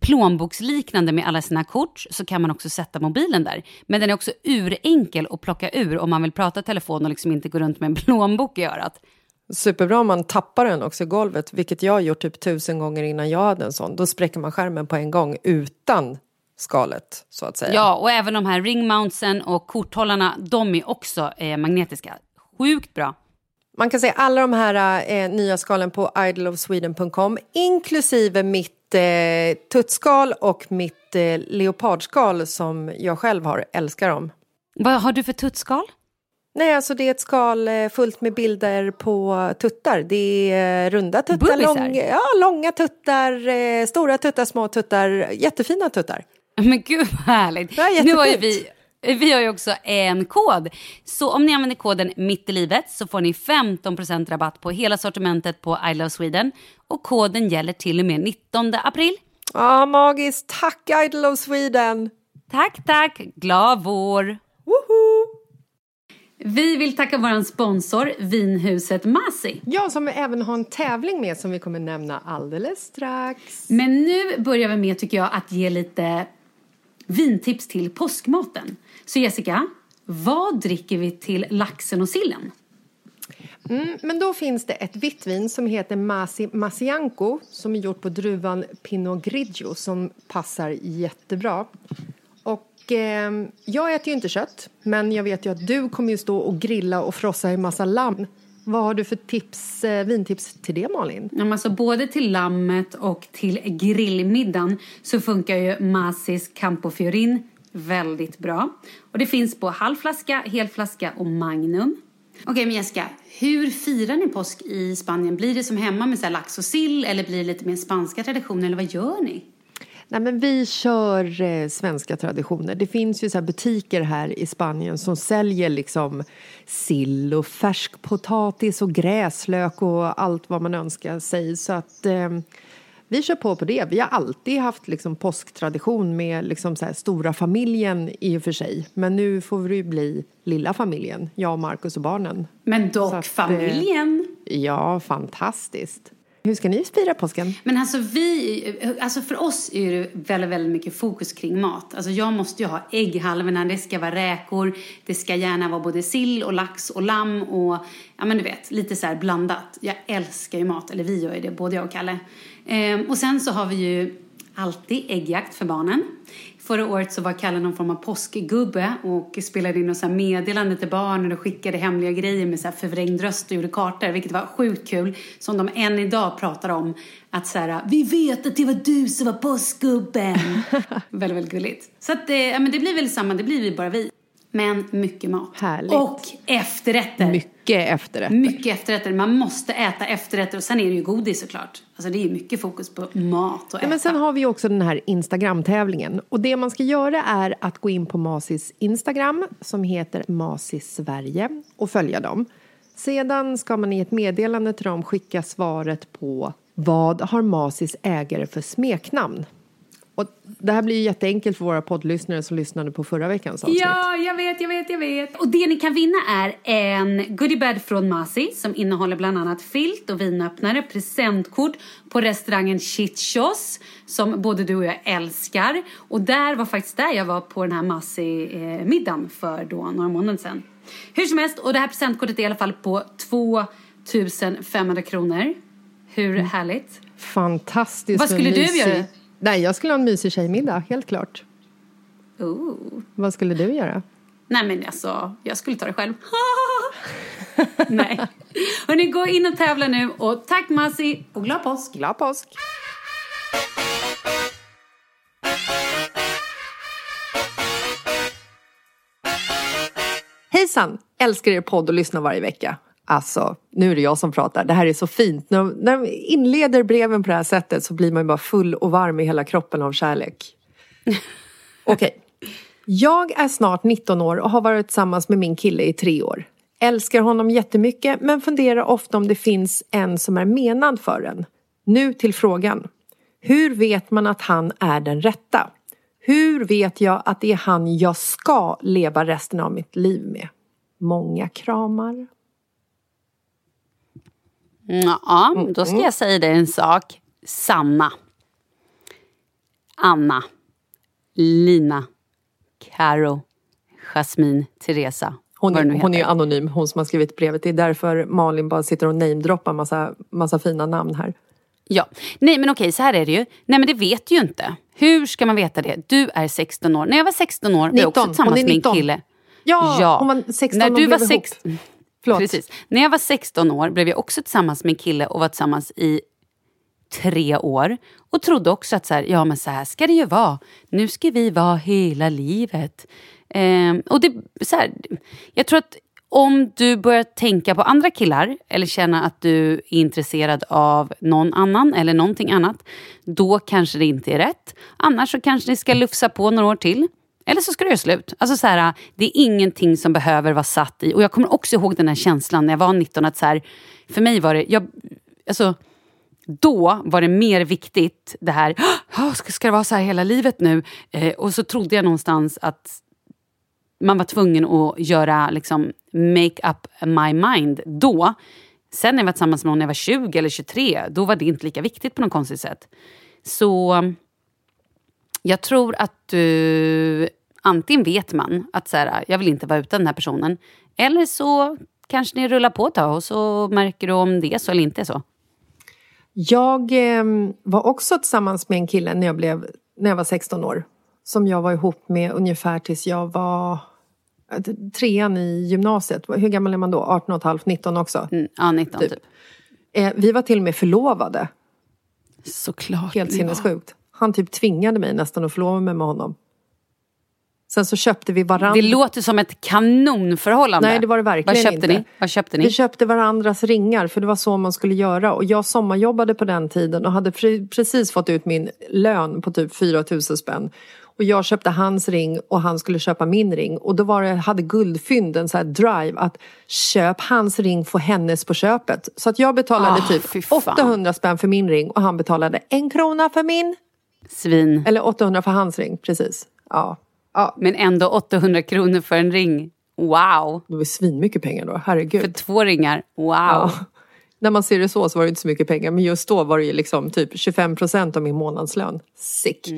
A: plånboksliknande med alla sina kort så kan man också sätta mobilen där. Men den är också urenkel att plocka ur om man vill prata telefon och liksom inte gå runt med en plånbok i örat.
B: Superbra om man tappar den också i golvet, vilket jag har gjort typ tusen gånger innan jag hade en sån. Då spräcker man skärmen på en gång utan skalet, så att säga.
A: Ja, och även de här ringmountsen och korthållarna, de är också eh, magnetiska. Sjukt bra.
B: Man kan se alla de här eh, nya skalen på idolofsweden.com inklusive mitt eh, tuttskal och mitt eh, leopardskal som jag själv har. Älskar dem.
A: Vad har du för tuttskal?
B: Nej, alltså det är ett skal eh, fullt med bilder på tuttar. Det är eh, runda tuttar, lång, ja, långa tuttar, eh, stora tuttar, små tuttar, jättefina tuttar.
A: Men gud vad härligt.
B: Ja,
A: nu har vi, vi har ju också en kod. Så om ni använder koden mitt i livet så får ni 15% rabatt på hela sortimentet på I Love Sweden. Och koden gäller till och med 19 april.
B: Ja, ah, magiskt. Tack Idol of Sweden!
A: Tack, tack. Glad vår.
B: Woho!
A: Vi vill tacka vår sponsor, vinhuset Masi.
B: Ja, som vi även har en tävling med som vi kommer nämna alldeles strax.
A: Men nu börjar vi med, tycker jag, att ge lite vintips till påskmaten. Så Jessica, vad dricker vi till laxen och sillen?
B: Mm, men då finns det ett vitt vin som heter Masi Masianco som är gjort på druvan Pinot Grigio som passar jättebra. Och eh, jag äter ju inte kött, men jag vet ju att du kommer ju stå och grilla och frossa i massa lamm. Vad har du för tips, eh, vintips till det Malin?
A: Ja, alltså, både till lammet och till grillmiddagen så funkar ju Masis Campo Fiorin väldigt bra. Och det finns på halvflaska, helflaska och Magnum. Okej, men Jessica, hur firar ni påsk i Spanien? Blir det som hemma med så lax och sill eller blir det lite mer spanska traditioner eller vad gör ni?
B: Nej, men vi kör eh, svenska traditioner. Det finns ju så butiker här i Spanien som säljer liksom sill och färskpotatis och gräslök och allt vad man önskar sig. Så att eh, vi kör på på det. Vi har alltid haft liksom påsktradition med liksom så stora familjen i och för sig. Men nu får det bli lilla familjen, jag, Markus och barnen.
A: Men dock att, familjen!
B: Eh, ja, fantastiskt. Hur ska ni fira påsken?
A: Men alltså vi, alltså för oss är det väldigt, väldigt mycket fokus kring mat. Alltså jag måste ju ha ägghalvorna, det ska vara räkor, det ska gärna vara både sill och lax och lamm och ja men du vet, lite så blandat. Jag älskar ju mat, eller vi gör ju det, både jag och Kalle. Ehm, och sen så har vi ju alltid äggjakt för barnen. Förra året så var Kalle någon form av påskgubbe och spelade in något meddelande till barnen och skickade hemliga grejer med så förvrängd röst och gjorde kartor, vilket var sjukt kul. Som de än idag pratar om. Att så här, vi vet att det var du som var påskgubben. (laughs) väldigt, väldigt gulligt. Så att, eh, men det blir väl samma, det blir vi bara vi. Men mycket mat.
B: Härligt.
A: Och efterrätter.
B: Mycket efterrätter.
A: Mycket efterrätter. Man måste äta efterrätter och sen är det ju godis såklart. Alltså det är mycket fokus på mat och
B: ja, Men sen har vi också den här Instagram-tävlingen. Och det man ska göra är att gå in på Masis Instagram som heter Masis Sverige och följa dem. Sedan ska man i ett meddelande till dem skicka svaret på vad har Masis ägare för smeknamn? Och det här blir ju jätteenkelt för våra poddlyssnare som lyssnade på förra veckans avsnitt.
A: Ja, jag vet, jag vet, jag vet. Och det ni kan vinna är en goodiebag från Masi som innehåller bland annat filt och vinöppnare, presentkort på restaurangen Chichos som både du och jag älskar. Och där var faktiskt där jag var på den här Masi-middagen för då några månader sedan. Hur som helst, och det här presentkortet är i alla fall på 2500 kronor. Hur härligt?
B: Fantastiskt
A: Vad skulle du göra?
B: Nej, jag skulle ha en mysig tjejmiddag, helt klart.
A: Ooh.
B: Vad skulle du göra?
A: Nej men alltså, jag skulle ta det själv. (laughs) Nej. Hörni, gå in och tävla nu och tack Masi och glad påsk!
B: Glad påsk! Hejsan! Älskar er podd och lyssnar varje vecka. Alltså, nu är det jag som pratar. Det här är så fint. När, när man inleder breven på det här sättet så blir man ju bara full och varm i hela kroppen av kärlek. (laughs) Okej. Okay. Jag är snart 19 år och har varit tillsammans med min kille i tre år. Älskar honom jättemycket men funderar ofta om det finns en som är menad för en. Nu till frågan. Hur vet man att han är den rätta? Hur vet jag att det är han jag ska leva resten av mitt liv med? Många kramar.
A: Ja, mm, då ska mm. jag säga dig en sak. Sanna. Anna. Lina. Karo. Jasmine. Teresa.
B: Hon
A: är,
B: hon är anonym, hon som har skrivit brevet. Det är därför Malin bara sitter och namedroppar massa, massa fina namn här.
A: Ja. Nej men okej, så här är det ju. Nej men det vet ju inte. Hur ska man veta det? Du är 16 år. När jag var 16 år 19. var jag också tillsammans med en kille.
B: Ja, ja, hon var 16
A: när du var 16.
B: Förlåt.
A: Precis. När jag var 16 år blev jag också tillsammans med en kille och var tillsammans i tre år. Och trodde också att så här, ja men så här ska det ju vara. Nu ska vi vara hela livet. Eh, och det, så här, jag tror att om du börjar tänka på andra killar eller känna att du är intresserad av någon annan eller någonting annat, då kanske det inte är rätt. Annars så kanske ni ska lufsa på några år till. Eller så ska du göra slut. Alltså så här, det är ingenting som behöver vara satt i. Och jag kommer också ihåg den här känslan när jag var 19. att så här, För mig var det... Jag, alltså, då var det mer viktigt det här, ska, ska det vara så här hela livet nu? Eh, och så trodde jag någonstans att man var tvungen att göra liksom, make up my mind då. Sen när jag var tillsammans med någon när jag var 20 eller 23, då var det inte lika viktigt på något konstigt sätt. Så jag tror att du... Antingen vet man att så här, jag vill inte vara utan den här personen. Eller så kanske ni rullar på ett tag och så märker du om det är så eller inte så.
B: Jag eh, var också tillsammans med en kille när jag, blev, när jag var 16 år. Som jag var ihop med ungefär tills jag var eh, trean i gymnasiet. Hur gammal är man då? 18 och ett halvt, 19 också?
A: Mm, ja, 19 typ.
B: Typ. Eh, vi var till och med förlovade.
A: Såklart.
B: Helt sinnessjukt. Han typ tvingade mig nästan att förlova mig med honom. Sen så köpte vi varandra.
A: Det låter som ett kanonförhållande.
B: Nej, det var det verkligen
A: Vad köpte
B: inte.
A: ni? Vad köpte ni?
B: Vi köpte varandras ringar för det var så man skulle göra. Och jag sommarjobbade på den tiden och hade pre- precis fått ut min lön på typ 4 000 spänn. Och jag köpte hans ring och han skulle köpa min ring. Och då var det, hade Guldfynd en så här drive att köp hans ring, få hennes på köpet. Så att jag betalade
A: fy
B: typ
A: fan.
B: 800 spänn för min ring och han betalade en krona för min.
A: Svin.
B: Eller 800 för hans ring, precis. Ja. Ja.
A: Men ändå 800 kronor för en ring. Wow.
B: Det var svinmycket pengar då, herregud.
A: För två ringar. Wow.
B: Ja. När man ser det så så var det inte så mycket pengar men just då var det ju liksom typ 25 procent av min månadslön. Sick.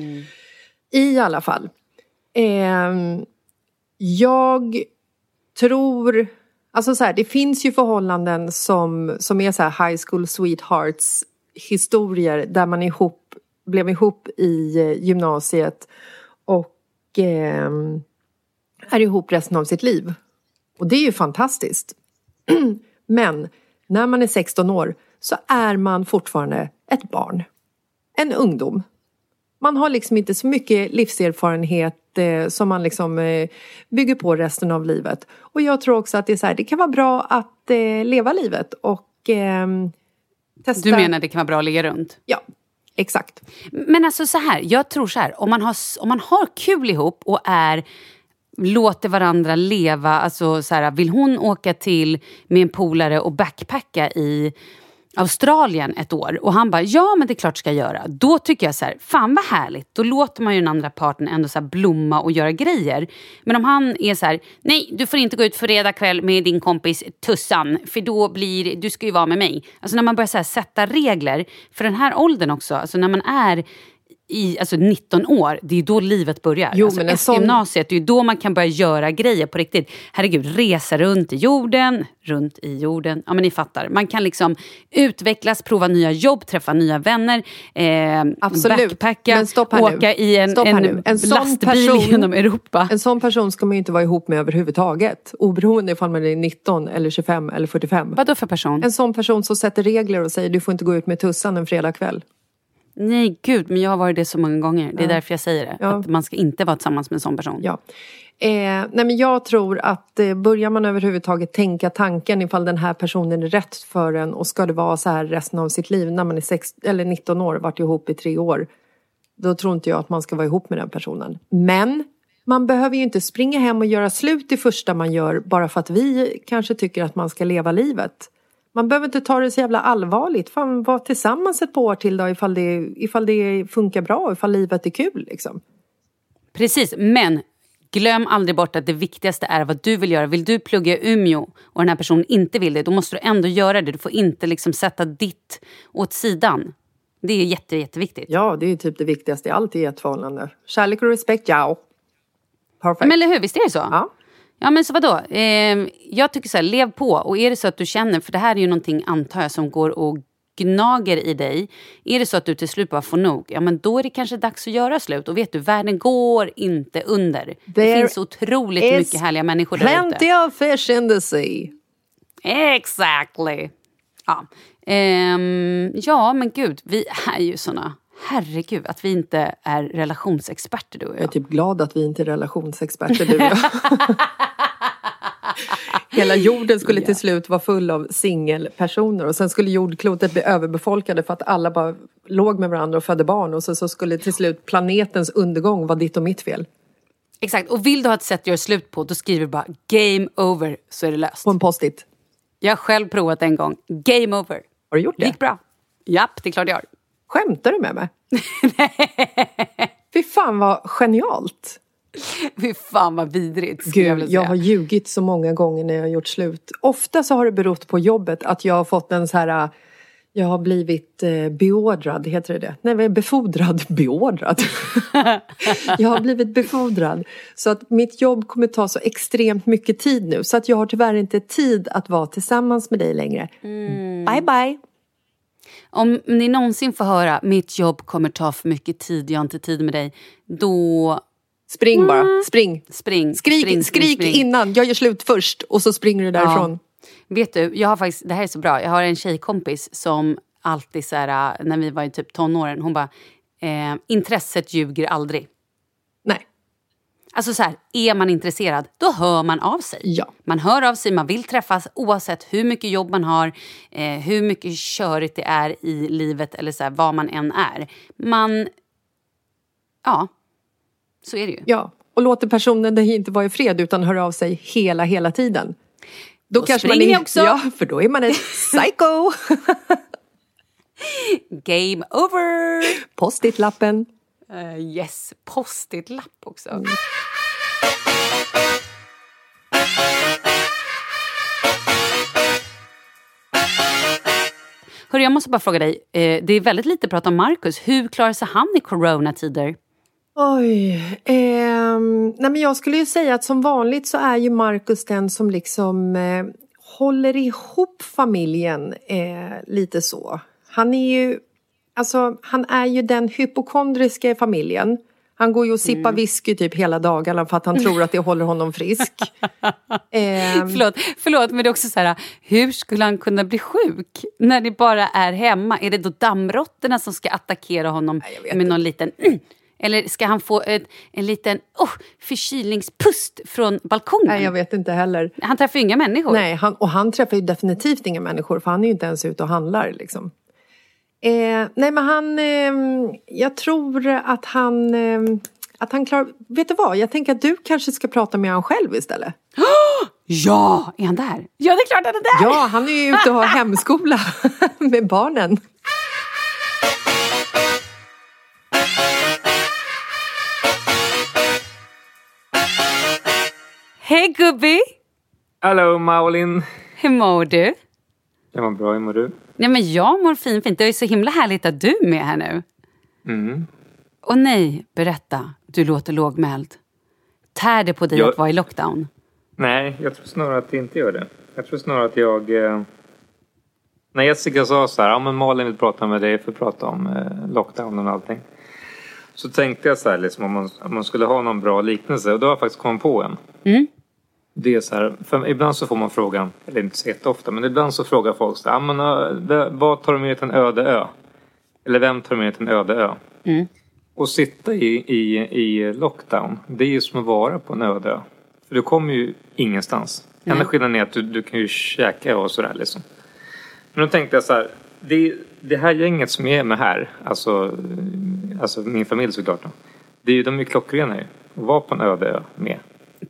B: I alla fall. Ehm, jag tror... Alltså så här, det finns ju förhållanden som, som är så här high school sweethearts historier där man ihop, blev ihop i eh, gymnasiet ehm, är ihop resten av sitt liv. Och det är ju fantastiskt. (clears throat) Men när man är 16 år så är man fortfarande ett barn. En ungdom. Man har liksom inte så mycket livserfarenhet eh, som man liksom eh, bygger på resten av livet. Och jag tror också att det är så här, det kan vara bra att eh, leva livet och ehm, testa.
A: Du menar det kan vara bra att ligga runt?
B: Ja, exakt.
A: Men alltså så här, jag tror så här, om man har, om man har kul ihop och är låter varandra leva, alltså så här, vill hon åka till med en polare och backpacka i Australien ett år och han bara ja men det är klart ska jag göra. Då tycker jag så här, fan vad härligt. Då låter man ju den andra parten ändå så här blomma och göra grejer. Men om han är så här, nej du får inte gå ut fredag kväll med din kompis Tussan för då blir, du ska ju vara med mig. Alltså när man börjar så här sätta regler för den här åldern också, alltså när man är i alltså 19 år, det är ju då livet börjar.
B: Jo,
A: alltså
B: men en
A: efter
B: sån-
A: gymnasiet, det är ju då man kan börja göra grejer på riktigt. Herregud, resa runt i jorden, runt i jorden. Ja men ni fattar. Man kan liksom utvecklas, prova nya jobb, träffa nya vänner, eh,
B: Absolut.
A: backpacka,
B: Men stopp här nu.
A: åka i en,
B: Stopp här
A: en,
B: nu. En
A: lastbil
B: person-
A: genom Europa.
B: En sån person ska man ju inte vara ihop med överhuvudtaget. Oberoende ifall man är 19 eller 25 eller 45.
A: Vad då för person?
B: En sån person som sätter regler och säger du får inte gå ut med tussan en fredagkväll.
A: Nej gud, men jag har varit det så många gånger. Det är
B: Ja.
A: därför jag säger det.
B: Ja.
A: Att man ska inte vara tillsammans med en sån person.
B: Ja. Eh, nej men jag tror att eh, börjar man överhuvudtaget tänka tanken ifall den här personen är rätt för en och ska det vara så här resten av sitt liv när man är sex, eller 19 år, varit ihop i tre år. Då tror inte jag att man ska vara ihop med den personen. Men man behöver ju inte springa hem och göra slut det första man gör bara för att vi kanske tycker att man ska leva livet. Man behöver inte ta det så jävla allvarligt. Fan, var tillsammans ett par år till då ifall det, ifall det funkar bra, ifall livet är kul liksom.
A: Precis, men glöm aldrig bort att det viktigaste är vad du vill göra. Vill du plugga i Umeå och den här personen inte vill det, då måste du ändå göra det. Du får inte liksom sätta ditt åt sidan. Det är jätte, jätteviktigt.
B: Ja, det är typ det viktigaste i allt i ett förhållande. Kärlek och respekt, ja. Perfekt.
A: Men eller hur, visst är det så?
B: Ja.
A: Ja men så vadå? Eh, jag tycker så här, lev på. Och är det så att du känner, för det här är ju någonting antar jag som går och gnager i dig. Är det så att du till slut bara får nog, ja men då är det kanske dags att göra slut. Och vet du, världen går inte under. det
B: There
A: finns otroligt mycket härliga människor där
B: Plenty
A: ute.
B: of fish in the sea.
A: Exactly. Ja. Ehm, ja men gud, vi är ju såna. Herregud, att vi inte är relationsexperter du och
B: Jag är
A: jag.
B: typ glad att vi inte är relationsexperter du och jag. (laughs) Hela jorden skulle till slut vara full av singelpersoner och sen skulle jordklotet bli överbefolkade för att alla bara låg med varandra och födde barn och så, så skulle till slut planetens undergång vara ditt och mitt fel.
A: Exakt, och vill du ha ett sätt att göra slut på, då skriver du bara game over så är det löst.
B: På en post-it.
A: Jag har själv provat en gång. Game over.
B: Har du gjort
A: Det
B: det?
A: gick bra. Japp, det är klart jag har.
B: Skämtar du med mig? (laughs) Fy fan vad genialt!
A: Fy fan vad vidrigt.
B: Gud, jag
A: säga.
B: har ljugit så många gånger när jag har gjort slut. Ofta så har det berott på jobbet att jag har fått en så här... Jag har blivit eh, beordrad, heter det det? Nej, befordrad? (laughs) Beordrad? (laughs) jag har blivit befordrad. Så att mitt jobb kommer ta så extremt mycket tid nu. Så att jag har tyvärr inte tid att vara tillsammans med dig längre. Bye bye!
A: Om ni någonsin får höra mitt jobb kommer ta för mycket tid, jag har inte tid med dig. Då
B: Spring bara, spring!
A: spring.
B: Skrik,
A: spring,
B: skrik
A: spring.
B: innan, jag gör slut först och så springer du därifrån.
A: Vet du, jag har faktiskt, det här är så bra. Jag har en tjejkompis som alltid så här, när vi var i typ tonåren, hon bara, eh, intresset ljuger aldrig.
B: Nej.
A: Alltså så här, är man intresserad, då hör man av sig.
B: Ja.
A: Man hör av sig, man vill träffas oavsett hur mycket jobb man har, eh, hur mycket körigt det är i livet eller så här, vad man än är. Man... Ja, så är det ju.
B: Ja, och låter personen det inte vara i fred utan hör av sig hela, hela tiden. Då,
A: Då
B: kanske man är,
A: också.
B: Ja, för då är man ett (laughs) psycho!
A: Game over!
B: Post-it-lappen.
A: Uh, yes, post-it-lapp också. Hörru, jag måste bara fråga dig. Eh, det är väldigt lite prat om Marcus. Hur klarar sig han i coronatider?
B: Oj. ehm, nej men jag skulle ju säga att som vanligt så är ju Markus den som liksom eh, håller ihop familjen eh, lite så. Han är ju, alltså han är ju den hypokondriska i familjen. Han går ju och sippar whisky typ hela dagarna för att han tror att det håller honom frisk. (laughs) Ehm,
A: Förlåt, förlåt, men det är också så här, hur skulle han kunna bli sjuk när det bara är hemma? Är det då dammråttorna som ska attackera honom
B: vet
A: med någon liten... Eller ska han få ett, en liten oh, förkylningspust från balkongen?
B: nej, jag vet inte heller.
A: Han träffar ju inga människor.
B: Nej, han, och han träffar ju definitivt inga människor för han är ju inte ens ute och handlar liksom. Eh, nej men han, eh, jag tror att han, eh, att han klarar, vet du vad, jag tänker att du kanske ska prata med han själv istället. (gasps)
A: Ja, är han där? Ja, det är klart han är där!
B: Ja, han är ju ute och har hemskola (laughs) med barnen.
A: Hej gubbi!
E: Hallå Maulin!
A: Hur mår du?
E: Jag mår bra, hur mår du?
A: Ja, men jag mår fint, fint. Det är så himla härligt att du är med här nu.
E: Mm.
A: Och nej, berätta. Du låter lågmäld. Tär det på dig
E: Jag-
A: att vara i lockdown?
E: Nej, jag tror snarare att det inte gör det. Jag tror snarare att jag... Eh... När Jessica sa så här, ja men Malin vill prata med dig för att prata om eh, lockdownen och allting. Så tänkte jag så här, liksom, om, man, om man skulle ha någon bra liknelse. Och då har jag faktiskt kommit på en.
A: Mm.
E: Det är så här, för ibland så får man frågan, eller inte så jätteofta, men ibland så frågar folk så här, ja, men, eh, vad tar du med till en öde ö? Eller vem tar du med till en öde ö?
A: Mm.
E: Och sitta i, i, i lockdown, det är ju som att vara på en öde ö. För du kommer ju ingenstans. Enda skillnaden är att du, du kan ju käka och sådär liksom. Men då tänkte jag så här, det, det här gänget som är med här, alltså, alltså min familj såklart då. Det är ju, de är ju klockrena ju. Att vara på en öde ö med.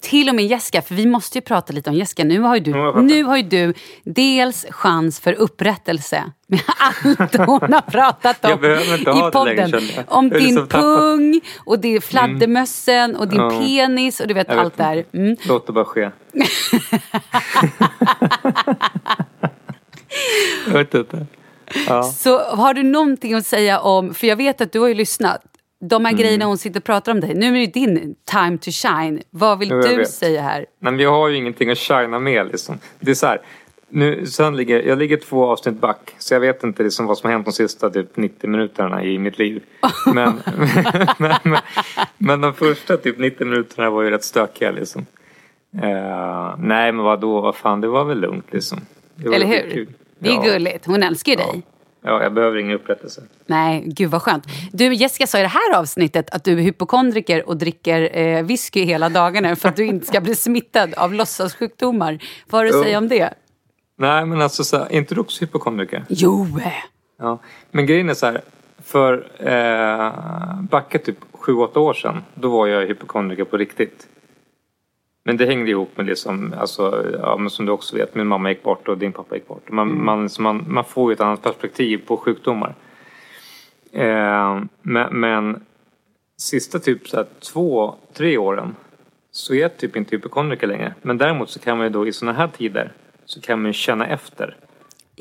A: Till och med Jessica, för vi måste ju prata lite om Jessica. Nu har ju du, nu har du dels chans för upprättelse med (laughs) allt hon har pratat om i
E: det
A: podden.
E: längre.
A: Om din
E: liksom
A: pung och din fladdermössen och din
E: Ja.
A: penis och du vet
E: Jag vet
A: allt där. Mm.
E: Låt det bara ske. (laughs) jag vet inte. Ja.
A: Så har du någonting att säga om, för jag vet att du har ju lyssnat. De här grejerna hon sitter och pratar om dig. Nu är det din time to shine. Vad vill
E: Jo,
A: du
E: vet.
A: säga här?
E: Men vi har ju ingenting att shina med liksom. Det är så här. Nu, sen ligger, jag ligger två avsnitt back. Så jag vet inte liksom vad som har hänt de sista typ 90 minuterna i mitt liv. (laughs) Men, (laughs) men, men, men de första typ 90 minuterna var ju rätt stökiga liksom. Eh, nej men vadå, vad fan det var väl lugnt liksom.
A: Eller hur? Det är
E: ja.
A: gulligt. Hon älskar ju dig.
E: Ja, jag behöver ingen upprättelse.
A: Nej, gud vad skönt. Du, Jessica sa i det här avsnittet att du är hypokondriker och dricker eh, whisky hela dagarna för att du inte ska bli smittad av låtsassjukdomar. Vad har du att säga om det?
E: Nej men alltså så här, är inte du också hypokondriker?
A: Jo!
E: Ja, men grejen är så här. För eh, backa typ 7-8 år sedan. Då var jag hypokondriker på riktigt. Men det hängde ihop med liksom, alltså, ja, men som du också vet, min mamma gick bort och din pappa gick bort. Man, man, så man, man får ju ett annat perspektiv på sjukdomar. Eh, men, men sista typ så här, två, tre åren så är jag typ inte hypokondriker längre. Men däremot så kan man ju då i sådana här tider så kan man känna efter.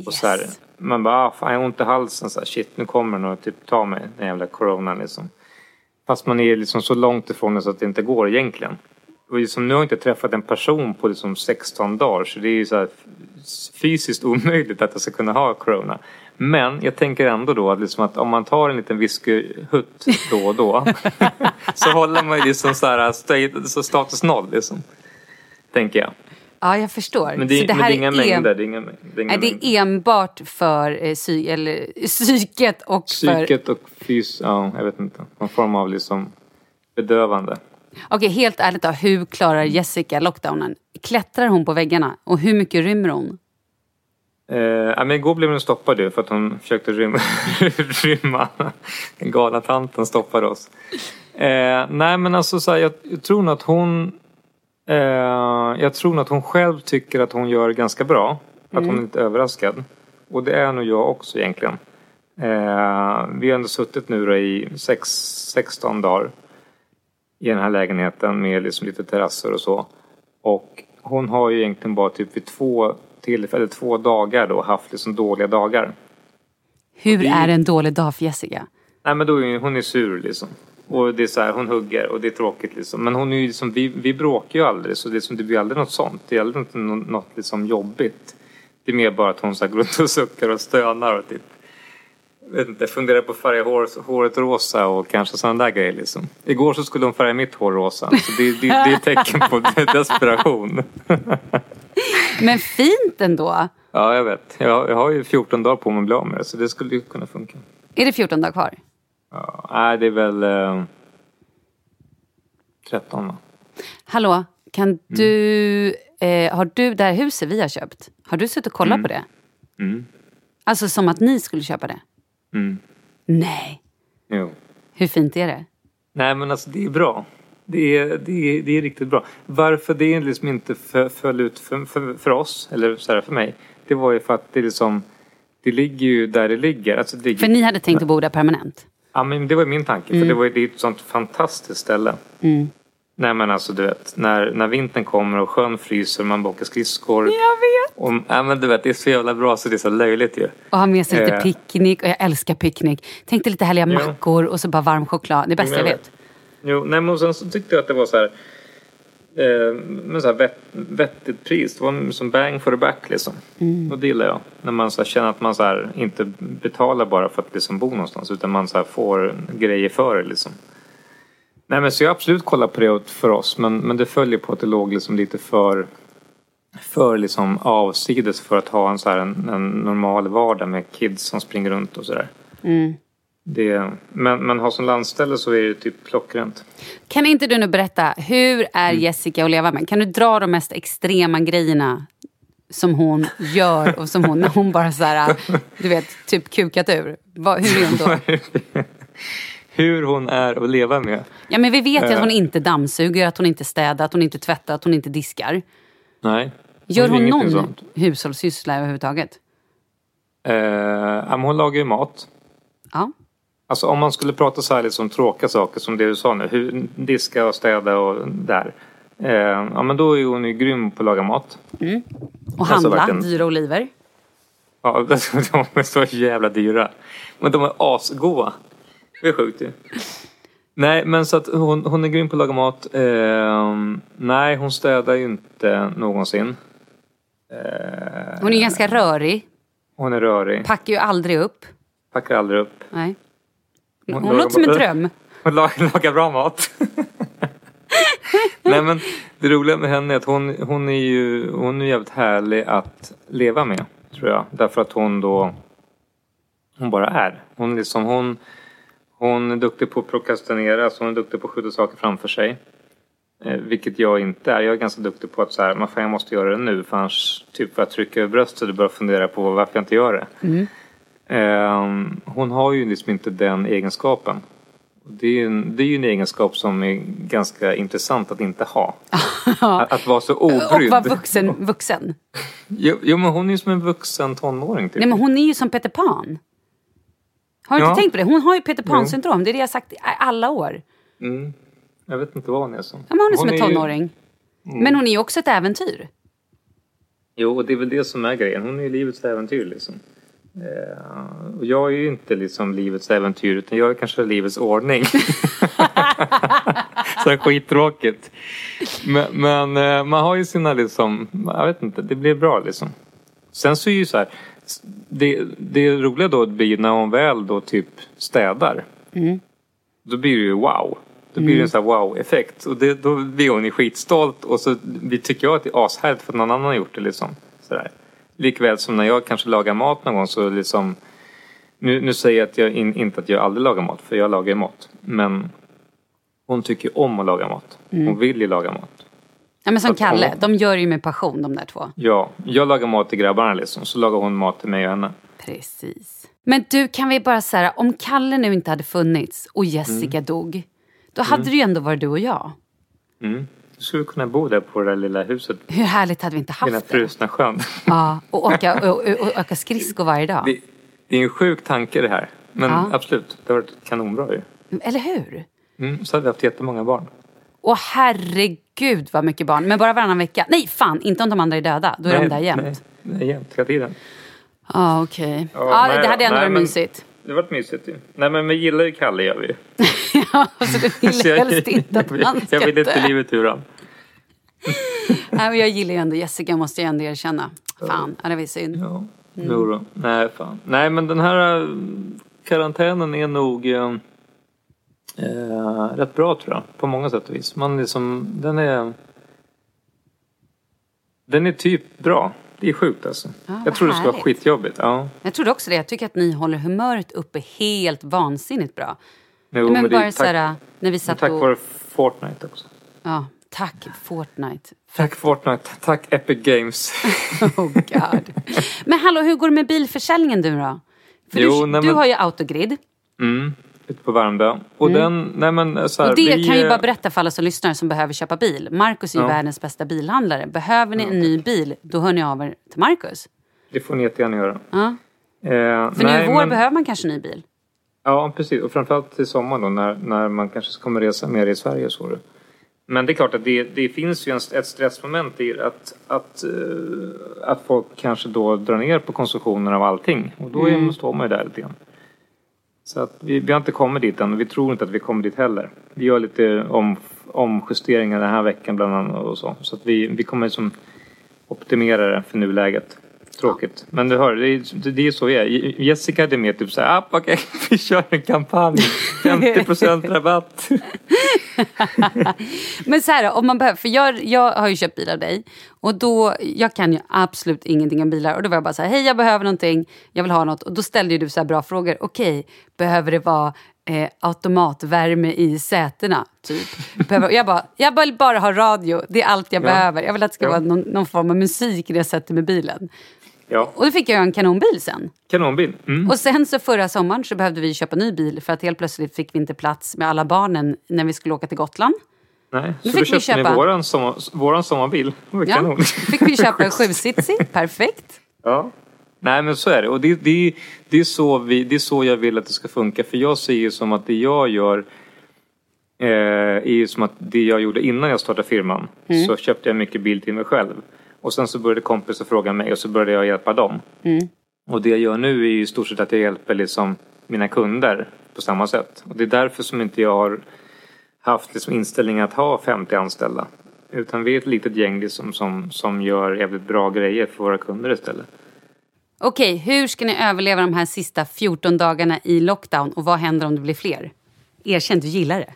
E: Och så här, man bara, ah, fan jag har ont i halsen, så här, shit nu kommer den och typ ta mig, den jävla coronan liksom. Fast man är liksom så långt ifrån det så att det inte går egentligen. Och liksom, nu har jag inte träffat en person på liksom 16 dagar så det är ju så fysiskt omöjligt att jag ska kunna ha corona. Men jag tänker ändå då att, liksom att om man tar en liten whiskyhutt då och då (laughs) så håller man ju liksom så här så status noll liksom. Tänker jag.
A: Ja, jag förstår.
E: Men det,
A: Så
E: men det är inga mängder. Det är inga, det är inga
A: Nej, det är enbart för eh, psy eller, (laughs) psyket och för...
E: Psyket och fys, ja jag vet inte. Någon form av liksom bedövande.
A: Okej, helt ärligt då. Hur klarar Jessica lockdownen? Klättrar hon på väggarna? Och hur mycket rymmer hon?
E: Eh, men igår blev hon stoppad för att hon försökte rymma. (laughs) rymma. Den galna tanten stoppade oss. Eh, nej men alltså så här, jag, jag tror nog att hon eh, Jag tror nog att hon själv tycker att hon gör ganska bra. Att hon är lite överraskad. Och det är nog jag också egentligen. Eh, vi har ändå suttit nu då i sex, 16 dagar. I den här lägenheten med liksom lite terrasser och så. Och hon har ju egentligen bara typ vid två tillfällen, två dagar då haft liksom dåliga dagar.
A: Hur
E: det-
A: är en dålig dag för Jessica?
E: Nej men då är ju- hon är sur liksom. Och det är så här, hon hugger och det är tråkigt liksom. Men hon är ju liksom, vi, vi bråkar ju aldrig så det, är som, det blir aldrig något sånt. Det är aldrig inte nå- något liksom jobbigt. Det är mer bara att hon så här går runt och suckar och stönar och typ vet inte, funderar på att färga hår, håret rosa och kanske sådana där grejer liksom. Igår så skulle hon färga mitt hår rosa. Så det, det, det är ett tecken på (laughs) desperation. (laughs)
A: Men fint ändå.
E: Ja, jag vet. Jag, jag har ju 14 dagar på mig att bli av med det så det skulle ju kunna funka.
A: Är det 14 dagar kvar?
E: Ja, nej, det är väl eh, 13 va?
A: Hallå, kan
E: Mm.
A: du... Eh, har du det här huset vi har köpt? Har du suttit och kollat på det?
E: Mm.
A: Alltså som att ni skulle köpa det?
E: Mm.
A: Nej.
E: Jo.
A: Hur fint är det?
E: Nej men alltså det är bra. Det är, det är, det är riktigt bra. Varför det liksom inte föll ut för, för, för oss, eller så här för mig. Det var ju för att det liksom Det ligger ju där det ligger. Alltså det ligger,
A: För ni hade tänkt att bo där permanent?
E: Ja men det var ju min tanke. För det, var, ju- det är ett sånt fantastiskt ställe.
A: Mm.
E: Nej men alltså du vet, när, när vintern kommer och sjön fryser och man bara åker skridskor.
A: Jag vet!
E: Och, ja men du vet, det är så jävla bra så det är så löjligt ju.
A: Och ha med sig lite
E: Eh.
A: picknick. Och jag älskar picknick. Tänk dig lite härliga
E: Ja.
A: mackor och så bara varm choklad. Det bästa jag
E: Jag
A: vet.
E: Jo, nej men och sen så tyckte jag att det var så här. Eh, men så här vett, vettigt pris. Det var som bang for the back liksom.
A: Mm.
E: Och det gillar jag. När man så här, känner att man så här, inte betalar bara för att liksom bo någonstans. Utan man så här, får grejer för det liksom. Nej men så jag absolut kollat på det för oss. Men, men det följer på att det låg liksom lite för för liksom avsides för att ha en, så här, en, en normal vardag med kids som springer runt och sådär.
A: Mm.
E: Det, men, men ha som landställe så är det typ klockrent.
A: Kan inte du nu berätta, hur är
E: Mm.
A: Jessica att leva med? Kan du dra de mest extrema grejerna som hon gör och som hon, när hon bara så här, du vet, typ kukat ur? Vad, hur är hon då? (laughs)
E: Hur hon är att leva med.
A: Ja men vi vet ju att hon
E: Eh.
A: inte dammsuger, att hon inte städar, att hon inte tvättar, att hon inte diskar.
E: Nej.
A: Gör hon någon
E: sånt.
A: hushållssyssla överhuvudtaget?
E: Eh, men hon lagar ju mat.
A: Ja.
E: Alltså om man skulle prata så här liksom tråkiga saker som det du sa nu. Hur, diska och städa och där. Eh, ja men då är hon ju grym på att laga mat.
A: Mm. Och
E: Alltså,
A: handla
E: verkligen.
A: dyra oliver.
E: Ja, (laughs) de är så jävla dyra. Men de är asgoda. Det är sjukt ju. Nej, men så att hon, hon är grym på att laga mat. Ehm, nej, hon städar ju inte någonsin. Ehm,
A: Hon är ganska rörig.
E: hon är rörig.
A: Packar ju aldrig upp.
E: Packar aldrig upp.
A: Nej. Hon,
E: lagar
A: låter som en dröm. (laughs)
E: Hon lagar, lagar bra mat. (laughs) Nej men det roliga med henne är att hon, hon är ju hon är jävligt härlig att leva med. Tror jag. Därför att hon då hon bara är. Hon är liksom hon hon är duktig på att prokrastinera. Så hon är duktig på att skjuta saker framför sig. Eh, vilket jag inte är. Jag är ganska duktig på att så här, men fan jag måste göra det nu. För annars typ jag trycka över bröstet och börja fundera på varför jag inte gör det. Ehm, hon har ju liksom inte den egenskapen. Det är, ju en, det är ju en egenskap som är ganska intressant att inte ha. (laughs) att, att vara så
A: Och
E: obrydd.
A: vara vuxen. vuxen.
E: Jo, jo men hon är ju som en vuxen tonåring typ.
A: Nej men hon är ju som Peter Pan. Har du
E: Ja.
A: inte tänkt på det? Hon har ju Peter. Pan-syndrom. Det är det jag har sagt i alla år.
E: Mm. Jag vet inte vad hon är som.
A: Ja, men hon är som en
E: ju-
A: tonåring. Men hon är ju också ett äventyr.
E: Jo, och det är väl det som är grejen. Hon är ju livets äventyr liksom. Eh, och jag är ju inte liksom livets äventyr utan jag är kanske livets ordning. (laughs) så här skittråkigt. Men, men eh, man har ju sina liksom, jag vet inte, det blir bra liksom. Sen så är ju så här, det, det roliga då blir när hon väl då typ städar. Då blir det ju wow. Då blir det en sån här wow-effekt. Och det, då blir hon ju skitstolt och så vi tycker jag att det är ashärligt för att någon annan har gjort det liksom. Sådär. Likväl som när jag kanske lagar mat någon gång så liksom nu, nu säger jag att jag in, inte att jag aldrig lagar mat, för jag lagar ju mat. Men hon tycker om att laga mat. Hon vill ju laga mat.
A: Ja, men som Kalle. De gör ju med passion de där två.
E: Ja, jag lagar mat till grabbarna liksom, så lagar hon mat till mig och henne.
A: Precis. Men du, kan vi bara säga, om Kalle nu inte hade funnits och
E: Mm.
A: Jessica dog. Då hade det ju ändå varit du och jag.
E: Mm. Du skulle kunna bo där på det där lilla huset
A: Hur härligt hade vi inte
E: i den här
A: haft det?
E: frusna sjön.
A: Ja, och åka, och, och, och åka skridskor varje dag.
E: Det, det är en sjuk tanke det här. Men
A: Ja.
E: absolut, det har varit kanonbra ju.
A: Eller hur?
E: Mm, så hade vi haft jättemånga barn.
A: Och herregud vad mycket barn. Men bara varannan vecka. Nej, fan, inte om de andra är döda. Då är de där jämt.
E: Nej, nej, jämt, hela tiden.
A: Ja, okej.
E: Ja,
A: Ja,
E: nej
A: det hade
E: då.
A: ändå
E: Nej,
A: varit mysigt.
E: Det varit mysigt ju. Nej men vi gillar ju Kalle gör vi (laughs)
A: ja, så du vill (laughs)
E: Så jag-
A: helst inte att (laughs) han ska
E: Jag vill inte livet ur honom.
A: Nej, men jag gillar ju ändå Jessica, måste jag ändå erkänna. Fan, ja, det var synd.
E: Ja, jo då. Nej fan. Nej men den här eh, karantänen är nog eh, eh, rätt bra tror jag. På många sätt och vis. Man liksom, den är Den är typ bra. Det är sjukt alltså.
A: Ja,
E: jag tror det ska vara skitjobbigt. Ja.
A: Jag trodde också det. Jag tycker att ni håller humöret uppe helt vansinnigt bra.
E: Jo,
A: men
E: är
A: bara
E: tack,
A: så här, när vi satt
E: tack
A: och...
E: vare Fortnite också.
A: Ja, tack Fortnite.
E: Tack Fortnite. Tack Epic Games. (laughs)
A: Oh God. Men hallå, hur går det med bilförsäljningen du då? För
E: Jo,
A: du,
E: nej,
A: du
E: men-
A: har ju autogrid.
E: Mm. Ute på Värmdö. Och den, nej men så här,
A: Och det
E: vi,
A: kan ju
E: eh,
A: bara berätta för alla som lyssnar som behöver köpa bil. Marcus är ju
E: Ja.
A: världens bästa bilhandlare. Behöver ni en ny bil, då hör ni av er till Marcus.
E: Det får ni jättegärna göra.
A: Ja.
E: Eh,
A: För nu i vår behöver man kanske en ny bil.
E: Ja, precis. Och framförallt till sommaren då när, när man kanske kommer resa mer i Sverige och så. Men det är klart att det, det finns ju en, ett stressmoment i att, att, eh, att folk kanske då drar ner på konsumtionen av allting. Och då
A: Mm.
E: står man ju där lite grann. Så att vi, vi har inte kommit dit än och vi tror inte att vi kommer dit heller. Vi gör lite om, omjusteringar den här veckan bland annat och så. Så att vi, vi kommer som optimera det för nuläget. Tråkigt. Men du hör, det är, det, är så vi är. Jessica hade med typ såhär, ah, okej, (laughs) vi kör en kampanj. 50% rabatt. (laughs)
A: Men så här om man behöver, för jag, jag har ju köpt bil av dig och då, jag kan ju absolut ingenting om bilar och då var jag bara så här, hej jag behöver någonting, jag vill ha något och då ställde ju du så här bra frågor, okej, behöver det vara eh, automatvärme i sätena? Typ. Behöver, jag bara, jag vill bara ha radio, det är allt jag
E: Ja.
A: behöver. Jag vill att det ska
E: Ja.
A: vara någon, någon form av musik när jag sätter mig i bilen.
E: Ja,
A: Och då fick jag en kanonbil sen.
E: kanonbil. Mm.
A: Och sen så förra sommaren så behövde vi köpa ny bil för att helt plötsligt fick vi inte plats med alla barnen när vi skulle åka till Gotland.
E: Nej, så
A: fick
E: då
A: vi
E: köpte ni
A: köpa-
E: våran, sommar, våran sommarbil. Det var
A: Ja,
E: kanon.
A: fick vi köpa (laughs) en sjusitsig, perfekt.
E: Ja. Nej men så är det. Och det, det, det, är så vi, det är så jag vill att det ska funka. För jag ser ju som att det jag gör eh, är som att det jag gjorde innan jag startade firman.
A: Mm.
E: Så köpte jag mycket bil till mig själv. Och sen så började kompisar fråga mig och så började jag hjälpa dem.
A: Mm.
E: Och det jag gör nu är ju i stort sett att jag hjälper liksom mina kunder på samma sätt. Och det är därför som inte jag har haft liksom inställningen att ha 50 anställda. Utan vi är ett litet gäng liksom som, som gör jävligt bra grejer för våra kunder istället.
A: Okej, hur ska ni överleva de här sista 14 dagarna i lockdown och vad händer om det blir fler? Erkänn, du gillar det.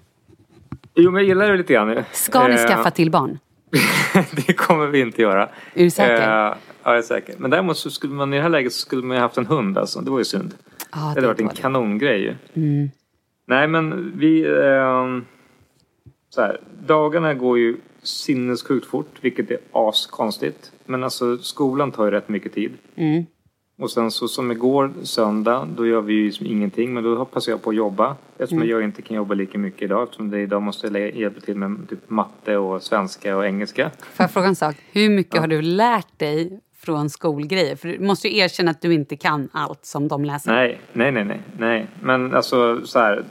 E: Jo, men jag gillar det lite grann.
A: Ska ni
E: Eh,
A: skaffa till barn? (laughs)
E: det kommer vi inte göra.
A: Är du säker?
E: Eh, ja, jag är säker. Men däremot så skulle man i det här läget så skulle man ju haft en hund alltså. Det var ju synd.
A: Ja,
E: det hade varit en
A: dåligt.
E: kanongrej ju.
A: Mm.
E: Nej men vi... ehm, så här, dagarna går ju sinnessjukt fort, vilket är askonstigt. Men alltså skolan tar ju rätt mycket tid.
A: Mm.
E: Och sen så som igår söndag, då gör vi ju liksom ingenting. Men då passar jag på att jobba. Eftersom
A: Mm.
E: jag inte kan jobba lika mycket idag. Eftersom det idag måste jag hjälpa till med typ matte och svenska och engelska.
A: Får jag fråga en sak? Hur mycket har du lärt dig från skolgrejer? För du måste ju erkänna att du inte kan allt som de läser.
E: Nej, nej, nej, nej, nej. Men alltså så här.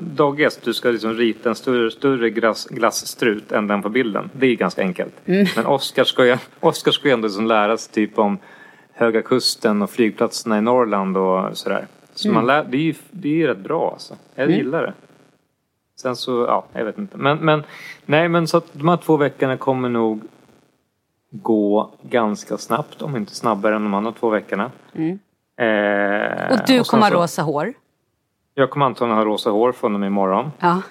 E: Dogges, du ska liksom rita en större, större glass, glasstrut än den på bilden. Det är ganska enkelt.
A: Mm.
E: Men Oskar ska ju, (laughs) ska ju ändå liksom lära sig typ om Höga Kusten och flygplatserna i Norrland och sådär. Så
A: Mm.
E: man lär, det är ju det är ju rätt bra alltså. Jag
A: Mm.
E: gillar det. Sen så, ja, jag vet inte. Men, men, nej men så att de här två veckorna kommer nog gå ganska snabbt, om inte snabbare än de andra två veckorna.
A: Mm.
E: Eh,
A: Och du
E: sen
A: kommer ha rosa hår.
E: Jag kommer antagligen ha rosa hår från och med imorgon.
A: Ja.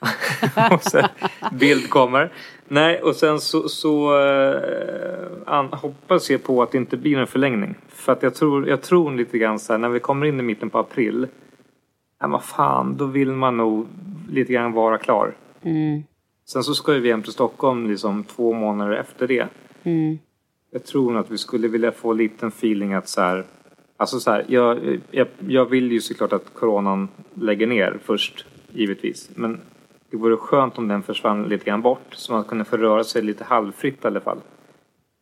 A: (laughs)
E: och sen, bild kommer. Nej, och sen så, så an, hoppas jag på att det inte blir en förlängning. För att jag tror, jag tror lite grann så här, när vi kommer in i mitten på april. Ja, vad fan, då vill man nog lite grann vara klar.
A: Mm.
E: Sen så ska vi hem till Stockholm liksom två månader efter det.
A: Mm.
E: Jag tror nog att vi skulle vilja få en liten feeling att så här. Alltså så här, jag, jag, jag vill ju såklart att coronan lägger ner först, givetvis. Men det vore skönt om den försvann lite grann bort så man kunde få röra sig lite halvfritt i alla fall.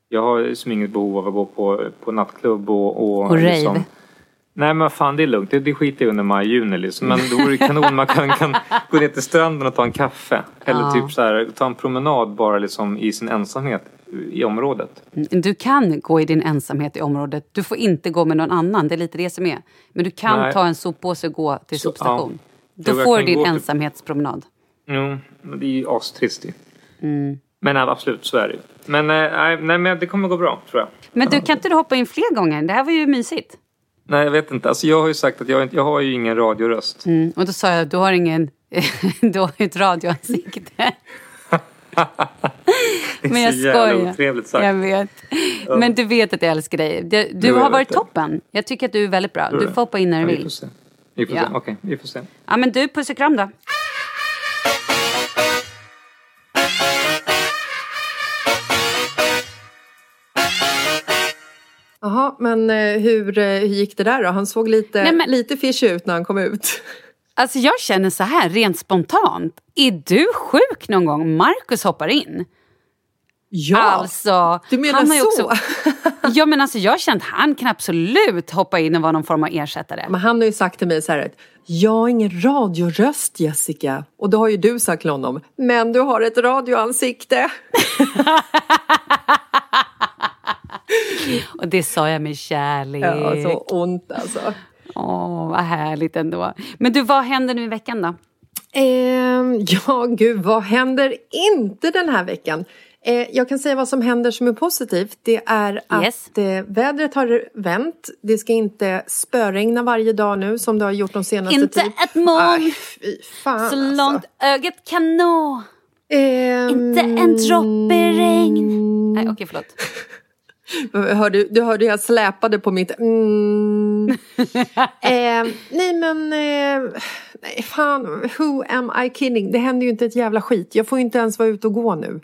E: Jag har som inget behov av att gå på, på nattklubb och... Och,
A: Och rave.
E: Nej men fan det är lugnt, det, det skiter jag under maj, juni liksom. Men det vore ju kanon man kan, kan gå ner till stranden och ta en kaffe. Eller
A: Ja.
E: typ så här, ta en promenad bara liksom i sin ensamhet i området.
A: Mm, Du kan gå i din ensamhet i området. Du får inte gå med någon annan. Det är lite det som är. Men du kan
E: Nej.
A: ta en soppåse och gå till
E: Så,
A: sopstation.
E: ja.
A: Då får du din ensamhetspromenad.
E: Jo, det är ju astrist.
A: Mm.
E: Men absolut, så är det. Men, eh, nej, nej, men det kommer gå bra, tror jag.
A: Men du, kan inte du hoppa in fler gånger? Det här var ju mysigt.
E: Nej, jag vet inte. Alltså, jag har ju sagt att jag, inte- jag har ju ingen radioröst.
A: Mm. Och då sa jag, du har ingen... (laughs) du har ju ett radioansikte. (laughs)
E: Det är
A: Men jag
E: så jävla otrevligt sagt.
A: Jag vet. Men du vet att jag älskar dig. Du, du
E: Jo,
A: har varit
E: det.
A: toppen. Jag tycker att du är väldigt bra. Du får hoppa in när du
E: Ja, vi
A: vill.
E: får se. Vi får
A: Ja.
E: se. Okej, vi får se.
A: Ja, men du, puss och kram då.
B: Jaha, men eh, hur, eh, hur gick det där då? Han såg lite,
A: Nej, men-
B: lite fish ut när han kom ut. (laughs)
A: Alltså jag känner så här, rent spontant. Är du sjuk någon gång? Marcus hoppar in.
B: Ja,
A: Alltså,
B: du menar
A: han har
B: så?
A: Också, (laughs) ja, men alltså jag har känt han kan absolut hoppa in och vara någon form av ersättare.
B: Men han har ju sagt till mig så här att jag har ingen radioröst Jessica. Och då har ju du sagt till honom, men du har ett radioansikte. (laughs) (laughs)
A: Och det sa jag med kärlek.
B: Ja, så ont alltså.
A: Åh, vad härligt ändå. Men du, vad händer nu i veckan då?
B: Ehm, ja, gud, vad händer inte den här veckan? Eh, jag kan säga vad som händer som är positivt. Det är att
A: Yes.
B: eh, vädret har vänt. Det ska inte spöregna varje dag nu som det har gjort de senaste
A: Inte
B: tid-
A: ett moln
B: fan
A: så
B: alltså.
A: långt ögat kan nå.
B: Ehm,
A: Inte en droppe regn. Nej, okej, förlåt. (laughs)
B: Hörde, du hörde jag släpade på mitt mm. (laughs) eh, Nej men, eh, nej fan, who am I kidding? Det händer ju inte ett jävla skit. Jag får ju inte ens vara ute och gå nu.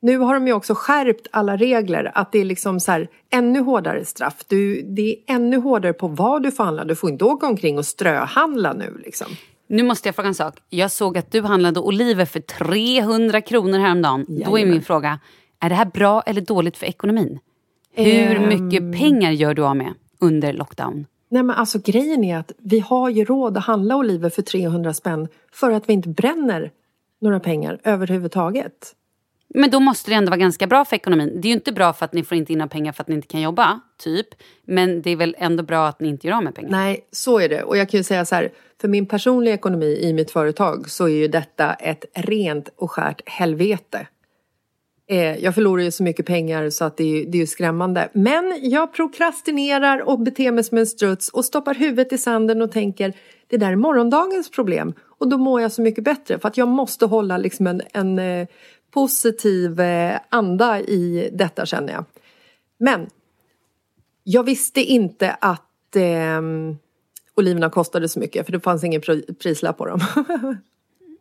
B: Nu har de ju också skärpt alla regler, att det är liksom så här, ännu hårdare straff. Du, det är ännu hårdare på vad du får handla. Du får inte åka omkring och ströhandla nu liksom.
A: Nu måste jag fråga en sak. Jag såg att du handlade oliver för 300 kronor häromdagen. Då är
B: Jajamän.
A: min fråga, är det här bra eller dåligt för ekonomin? Hur
B: Ehm.
A: mycket pengar gör du av med under lockdown?
B: Nej men alltså grejen är att vi har ju råd att handla oliver för 300 spänn för att vi inte bränner några pengar överhuvudtaget.
A: Men då måste det ändå vara ganska bra för ekonomin. Det är ju inte bra för att ni får inte in några pengar för att ni inte kan jobba, typ. Men det är väl ändå bra att ni inte gör av med pengar?
B: Nej, så är det. Och jag kan ju säga så här, för min personliga ekonomi i mitt företag så är ju detta ett rent och skärt helvete. Eh, jag förlorar ju så mycket pengar så att det är, det är ju skrämmande. Men jag prokrastinerar och beter mig som en struts och stoppar huvudet i sanden och tänker det där är morgondagens problem. Och då mår jag så mycket bättre för att jag måste hålla liksom en, en eh, positiv eh, anda i detta känner jag. Men jag visste inte att eh, oliverna kostade så mycket för det fanns ingen prislapp på dem. (laughs)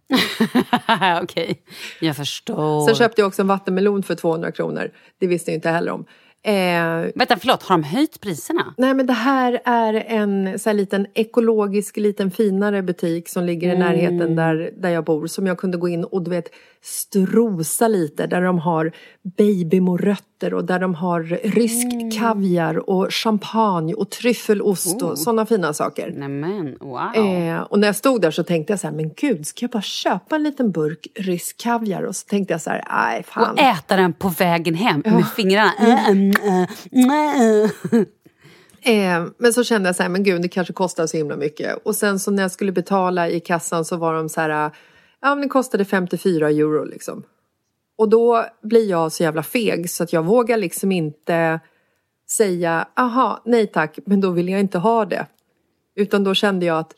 B: (laughs)
A: Okej, jag förstår.
B: Sen köpte jag också en vattenmelon för 200 kronor. Det visste jag inte heller om. Eh,
A: Vänta, förlåt, har de höjt priserna?
B: nej men det här är en så här liten ekologisk, liten finare butik som ligger i närheten där, där jag bor. Som jag kunde gå in och du vet strosa lite. Där de har babymorötter och där de har rysk kaviar och champagne och tryffelost och sådana fina saker.
A: Nämen, wow.
B: Eh, och när jag stod där så tänkte jag så här, men gud, ska jag bara köpa en liten burk rysk kaviar? Och så tänkte jag så här, nej fan.
A: Och äta den på vägen hem med fingrarna. Äh.
B: Eh, men så kände jag så här, men gud, det kanske kostar så himla mycket. Och sen så när jag skulle betala i kassan så var de så här, ja men det kostade 54 euro liksom. Och då blir jag så jävla feg så att jag vågar liksom inte säga, aha, nej tack, men då vill jag inte ha det. Utan då kände jag att,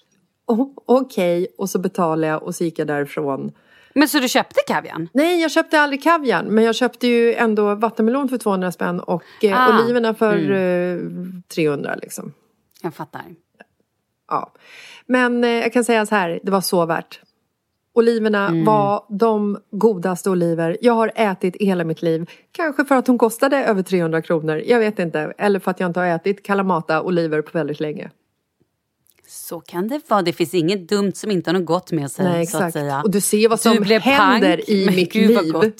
B: oh, okej, och så betalade jag och så gick jag därifrån.
A: Men så du köpte kaviarn?
B: Nej, jag köpte aldrig kaviarn, men jag köpte ju ändå vattenmelon för 200 spänn och eh,
A: Ah,
B: oliverna för eh, 300 liksom.
A: Jag fattar.
B: Ja. Men eh, jag kan säga så här, det var så värt. Oliverna
A: Mm.
B: var de godaste oliver jag har ätit i hela mitt liv. Kanske för att de kostade över 300 kronor, jag vet inte. Eller för att jag inte har ätit Kalamata-oliver på väldigt länge.
A: Så kan det vara. Det finns inget dumt som inte har något gott med sig.
B: Nej,
A: Så att
B: exakt.
A: säga.
B: Och du ser vad som händer
A: pank,
B: i mitt
A: gud,
B: liv.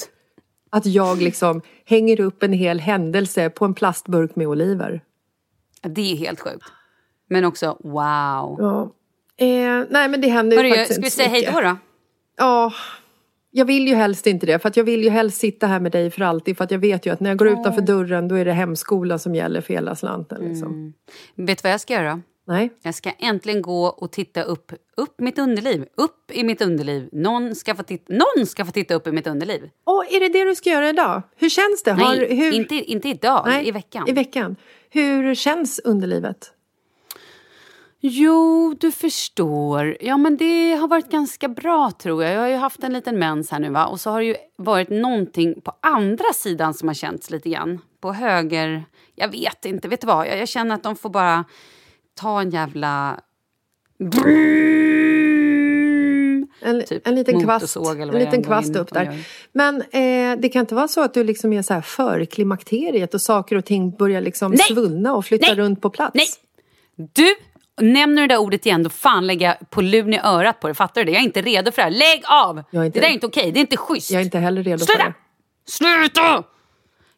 B: Att jag liksom hänger upp en hel händelse på en plastburk med oliver.
A: Det är helt sjukt. Men också wow.
B: Ja. Eh, nej men det händer ju
A: Hörru,
B: faktiskt
A: ska vi säga hej då då?
B: Ja, jag vill ju helst inte det. För jag vill ju helst sitta här med dig för alltid. För att jag vet ju att när jag går utanför dörren då är det hemskola som gäller för hela slanten. Liksom.
A: Vet du vad jag ska göra?
B: Nej.
A: Jag ska äntligen gå och titta upp, upp mitt underliv. Upp i mitt underliv. Någon ska få titta, någon ska få titta upp i mitt underliv.
B: Och är det det du ska göra idag? Hur känns det? Har,
A: Nej,
B: hur...
A: inte, inte idag.
B: Nej,
A: I veckan.
B: I veckan. Hur känns underlivet?
A: Jo, du förstår. Ja, men det har varit ganska bra tror jag. Jag har ju haft en liten mens här nu va. Och så har det ju varit någonting på andra sidan som har känts lite grann. På höger... Jag vet inte. Vet du vad? Jag, jag känner att de får bara ta en jävla...
B: En,
A: Typ
B: en liten kvast, en liten kvast upp där. Men eh, det kan inte vara så att du liksom är så här för klimakteriet och saker och ting börjar liksom
A: Nej!
B: svullna och flytta
A: Nej!
B: runt på plats?
A: Nej! Du! Nämner du det där ordet igen, då fan lägger jag på lun i örat på det. Fattar du det? Jag är inte redo för det här. Lägg av! Det där är inte okej. Det är inte schysst.
B: Jag är inte heller redo för
A: Sluta!
B: det.
A: Sluta!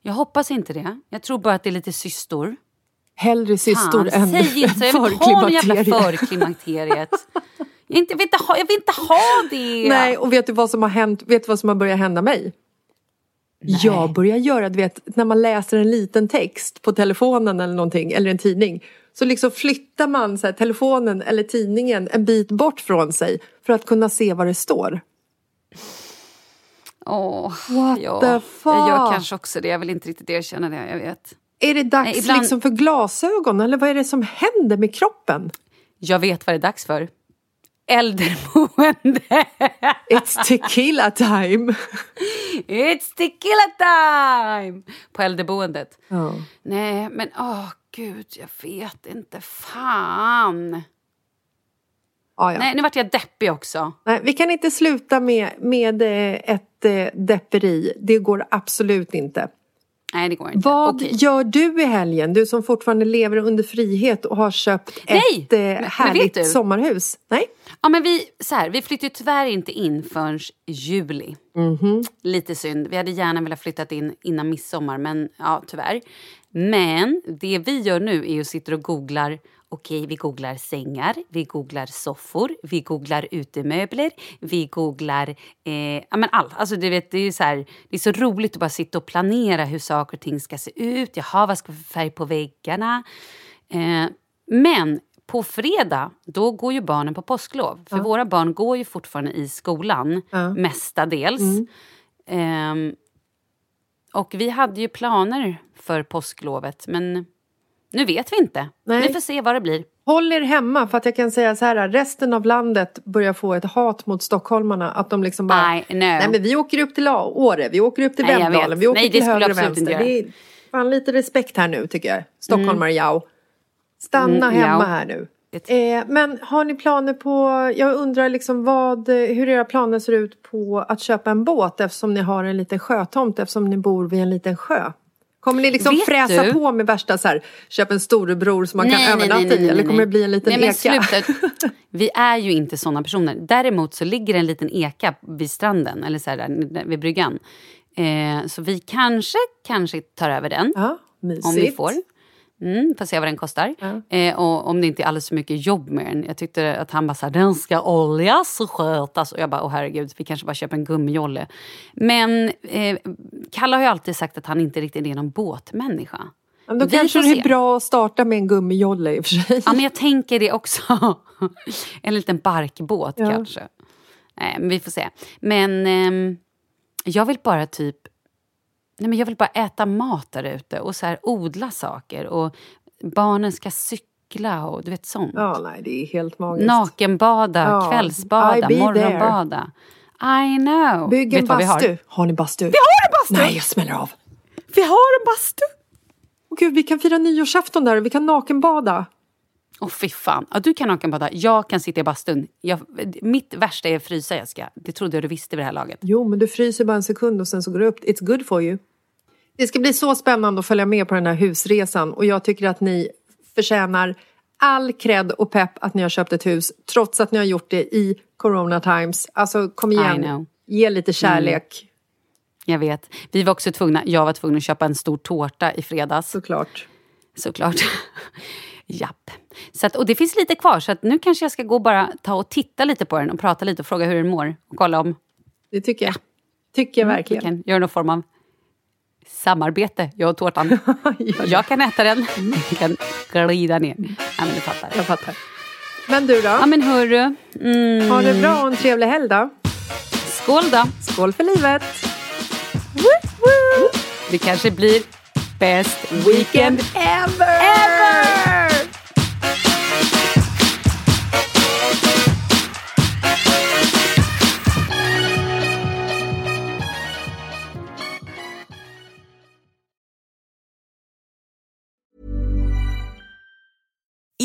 A: Jag hoppas inte det. Jag tror bara att det är lite systor.
B: Hellre systor
A: Fan,
B: än
A: säg inte. Jag vill ha jävla
B: förklimakteriet.
A: Jag, inte, jag, vill inte ha, jag vill inte ha det.
B: Nej, och vet du vad som har hänt? Vet du vad som har börjat hända mig? Jag börjar göra, du vet, när man läser en liten text på telefonen eller någonting, eller en tidning. Så liksom flyttar man så här, telefonen eller tidningen en bit bort från sig för att kunna se vad det står.
A: Åh,
B: What
A: ja.
B: the
A: Jag gör
B: fuck?
A: kanske också det. Jag vill inte riktigt erkänna det. Jag vet.
B: Är det dags
A: Nej, ibland-
B: liksom för glasögon eller vad är det som händer med kroppen?
A: Jag vet vad det är dags för. Äldreboende.
B: It's tequila time!
A: It's tequila time! På äldreboendet.
B: Ja.
A: Nej, men åh gud, jag vet inte. Fan.
B: Ah, ja.
A: Nej, nu vart jag deppig också.
B: Nej, vi kan inte sluta med, med eh, ett eh, depperi. Det går absolut inte.
A: Nej, det går inte.
B: Vad
A: Okej.
B: gör du i helgen? Du som fortfarande lever under frihet och har köpt
A: Nej!
B: ett eh,
A: Men- men
B: härligt
A: du?
B: sommarhus. Nej?
A: Ja, men vi, så här, vi flyttar ju tyvärr inte in förrän juli. Lite synd. Vi hade gärna velat flytta in innan midsommar, men ja, tyvärr. Men det vi gör nu är att sitta och googlar Okej, vi googlar sängar, vi googlar soffor, vi googlar utemöbler, vi googlar eh, ja, men allt. Alltså, du vet, det, är så här, det är så roligt att bara sitta och planera hur saker och ting ska se ut. Jaha, vad ska vi för färg på väggarna? Eh, men på fredag då går ju barnen på påsklov. För
B: Ja.
A: våra barn går ju fortfarande i skolan,
B: Ja.
A: mestadels.
B: Mm.
A: Ehm, och vi hade ju planer för påsklovet, men nu vet vi inte.
B: Nej.
A: Vi får se vad det blir.
B: Håll er hemma för att jag kan säga så här, resten av landet börjar få ett hat mot stockholmarna. Att de liksom bara,
A: Nej,
B: nej men vi åker upp till Åre, vi åker upp till
A: Nej,
B: Vemdalen, vi åker
A: Nej,
B: till höger och vänster. Det är fan lite respekt här nu tycker jag. Stockholmare, jao. Stanna
A: Mm,
B: hemma
A: jao.
B: här nu. Eh, men har ni planer på, jag undrar liksom vad, hur era planer ser ut på att köpa en båt eftersom ni har en liten sjötomt eftersom ni bor vid en liten sjö? Kommer ni liksom
A: Vet
B: fräsa
A: du?
B: på med värsta så här, köp en storebror som man kan övernatta i eller kommer det bli en liten
A: nej, men
B: eka?
A: sluta. (laughs) Vi är ju inte såna personer. Däremot så ligger en liten eka vid stranden, eller så här, där, vid bryggan. Eh, så vi kanske, kanske tar över den.
B: Ja.
A: Om vi får. Mm, får se vad den kostar. Eh, och om det inte är alldeles för mycket jobb med den. Jag tyckte att han bara så här, den ska oljas och skötas. Och jag bara, åh herregud, vi kanske bara köper en gummijolle. Men eh, Kalle har ju alltid sagt att han inte riktigt är någon båtmänniska.
B: Ja, då
A: Vi
B: kanske det är bra att starta med en gummijolle i och för sig.
A: Ja, men jag tänker det också. (laughs) en liten barkbåt
B: Ja.
A: kanske. Nej, men vi får se. Men ehm, jag vill bara typ... Nej, men jag vill bara äta mat där ute och så här odla saker. Och barnen ska cykla och du vet sånt.
B: Ja, nej, det är helt magiskt.
A: Nakenbada,
B: Ja,
A: kvällsbada, morgonbada. I know.
B: Bygg en bastu.
A: har?
B: Har ni bastu?
A: Vi har en bastu!
B: Nej, jag smäller av.
A: Vi har en bastu!
B: Åh gud, vi kan fira nyårsafton där och vi kan nakenbada.
A: Åh fy fan. Ja, du kan nakenbada, jag kan sitta i bastun. Jag, mitt värsta är att frysa Jessica. Det trodde jag du visste vid det här laget.
B: Jo, men du fryser bara en sekund och sen så går det upp. It's good for you. Det ska bli så spännande att följa med på den här husresan och jag tycker att ni förtjänar all cred och pepp att ni har köpt ett hus trots att ni har gjort det i Corona Times. Alltså kom igen, ge lite kärlek.
A: Jag vet. Vi var också tvungna, jag var tvungen att köpa en stor tårta i fredags.
B: Såklart.
A: Såklart. (laughs) Japp. Så att, och det finns lite kvar, så att nu kanske jag ska gå bara ta och titta lite på den och prata lite och fråga hur den mår. Och kolla om
B: Det tycker jag. Tycker jag
A: Mm,
B: verkligen.
A: vi kan göra någon form av samarbete, jag och tårtan. (laughs) jag kan äta den, du kan glida ner. Ja, men du fattar.
B: Jag fattar. Men du då?
A: Ja, men hörru. Mm.
B: Ha det bra och en trevlig helg då.
A: Skål då.
B: Skål för livet.
A: Det kanske blir best
B: Weekend ever!
A: ever!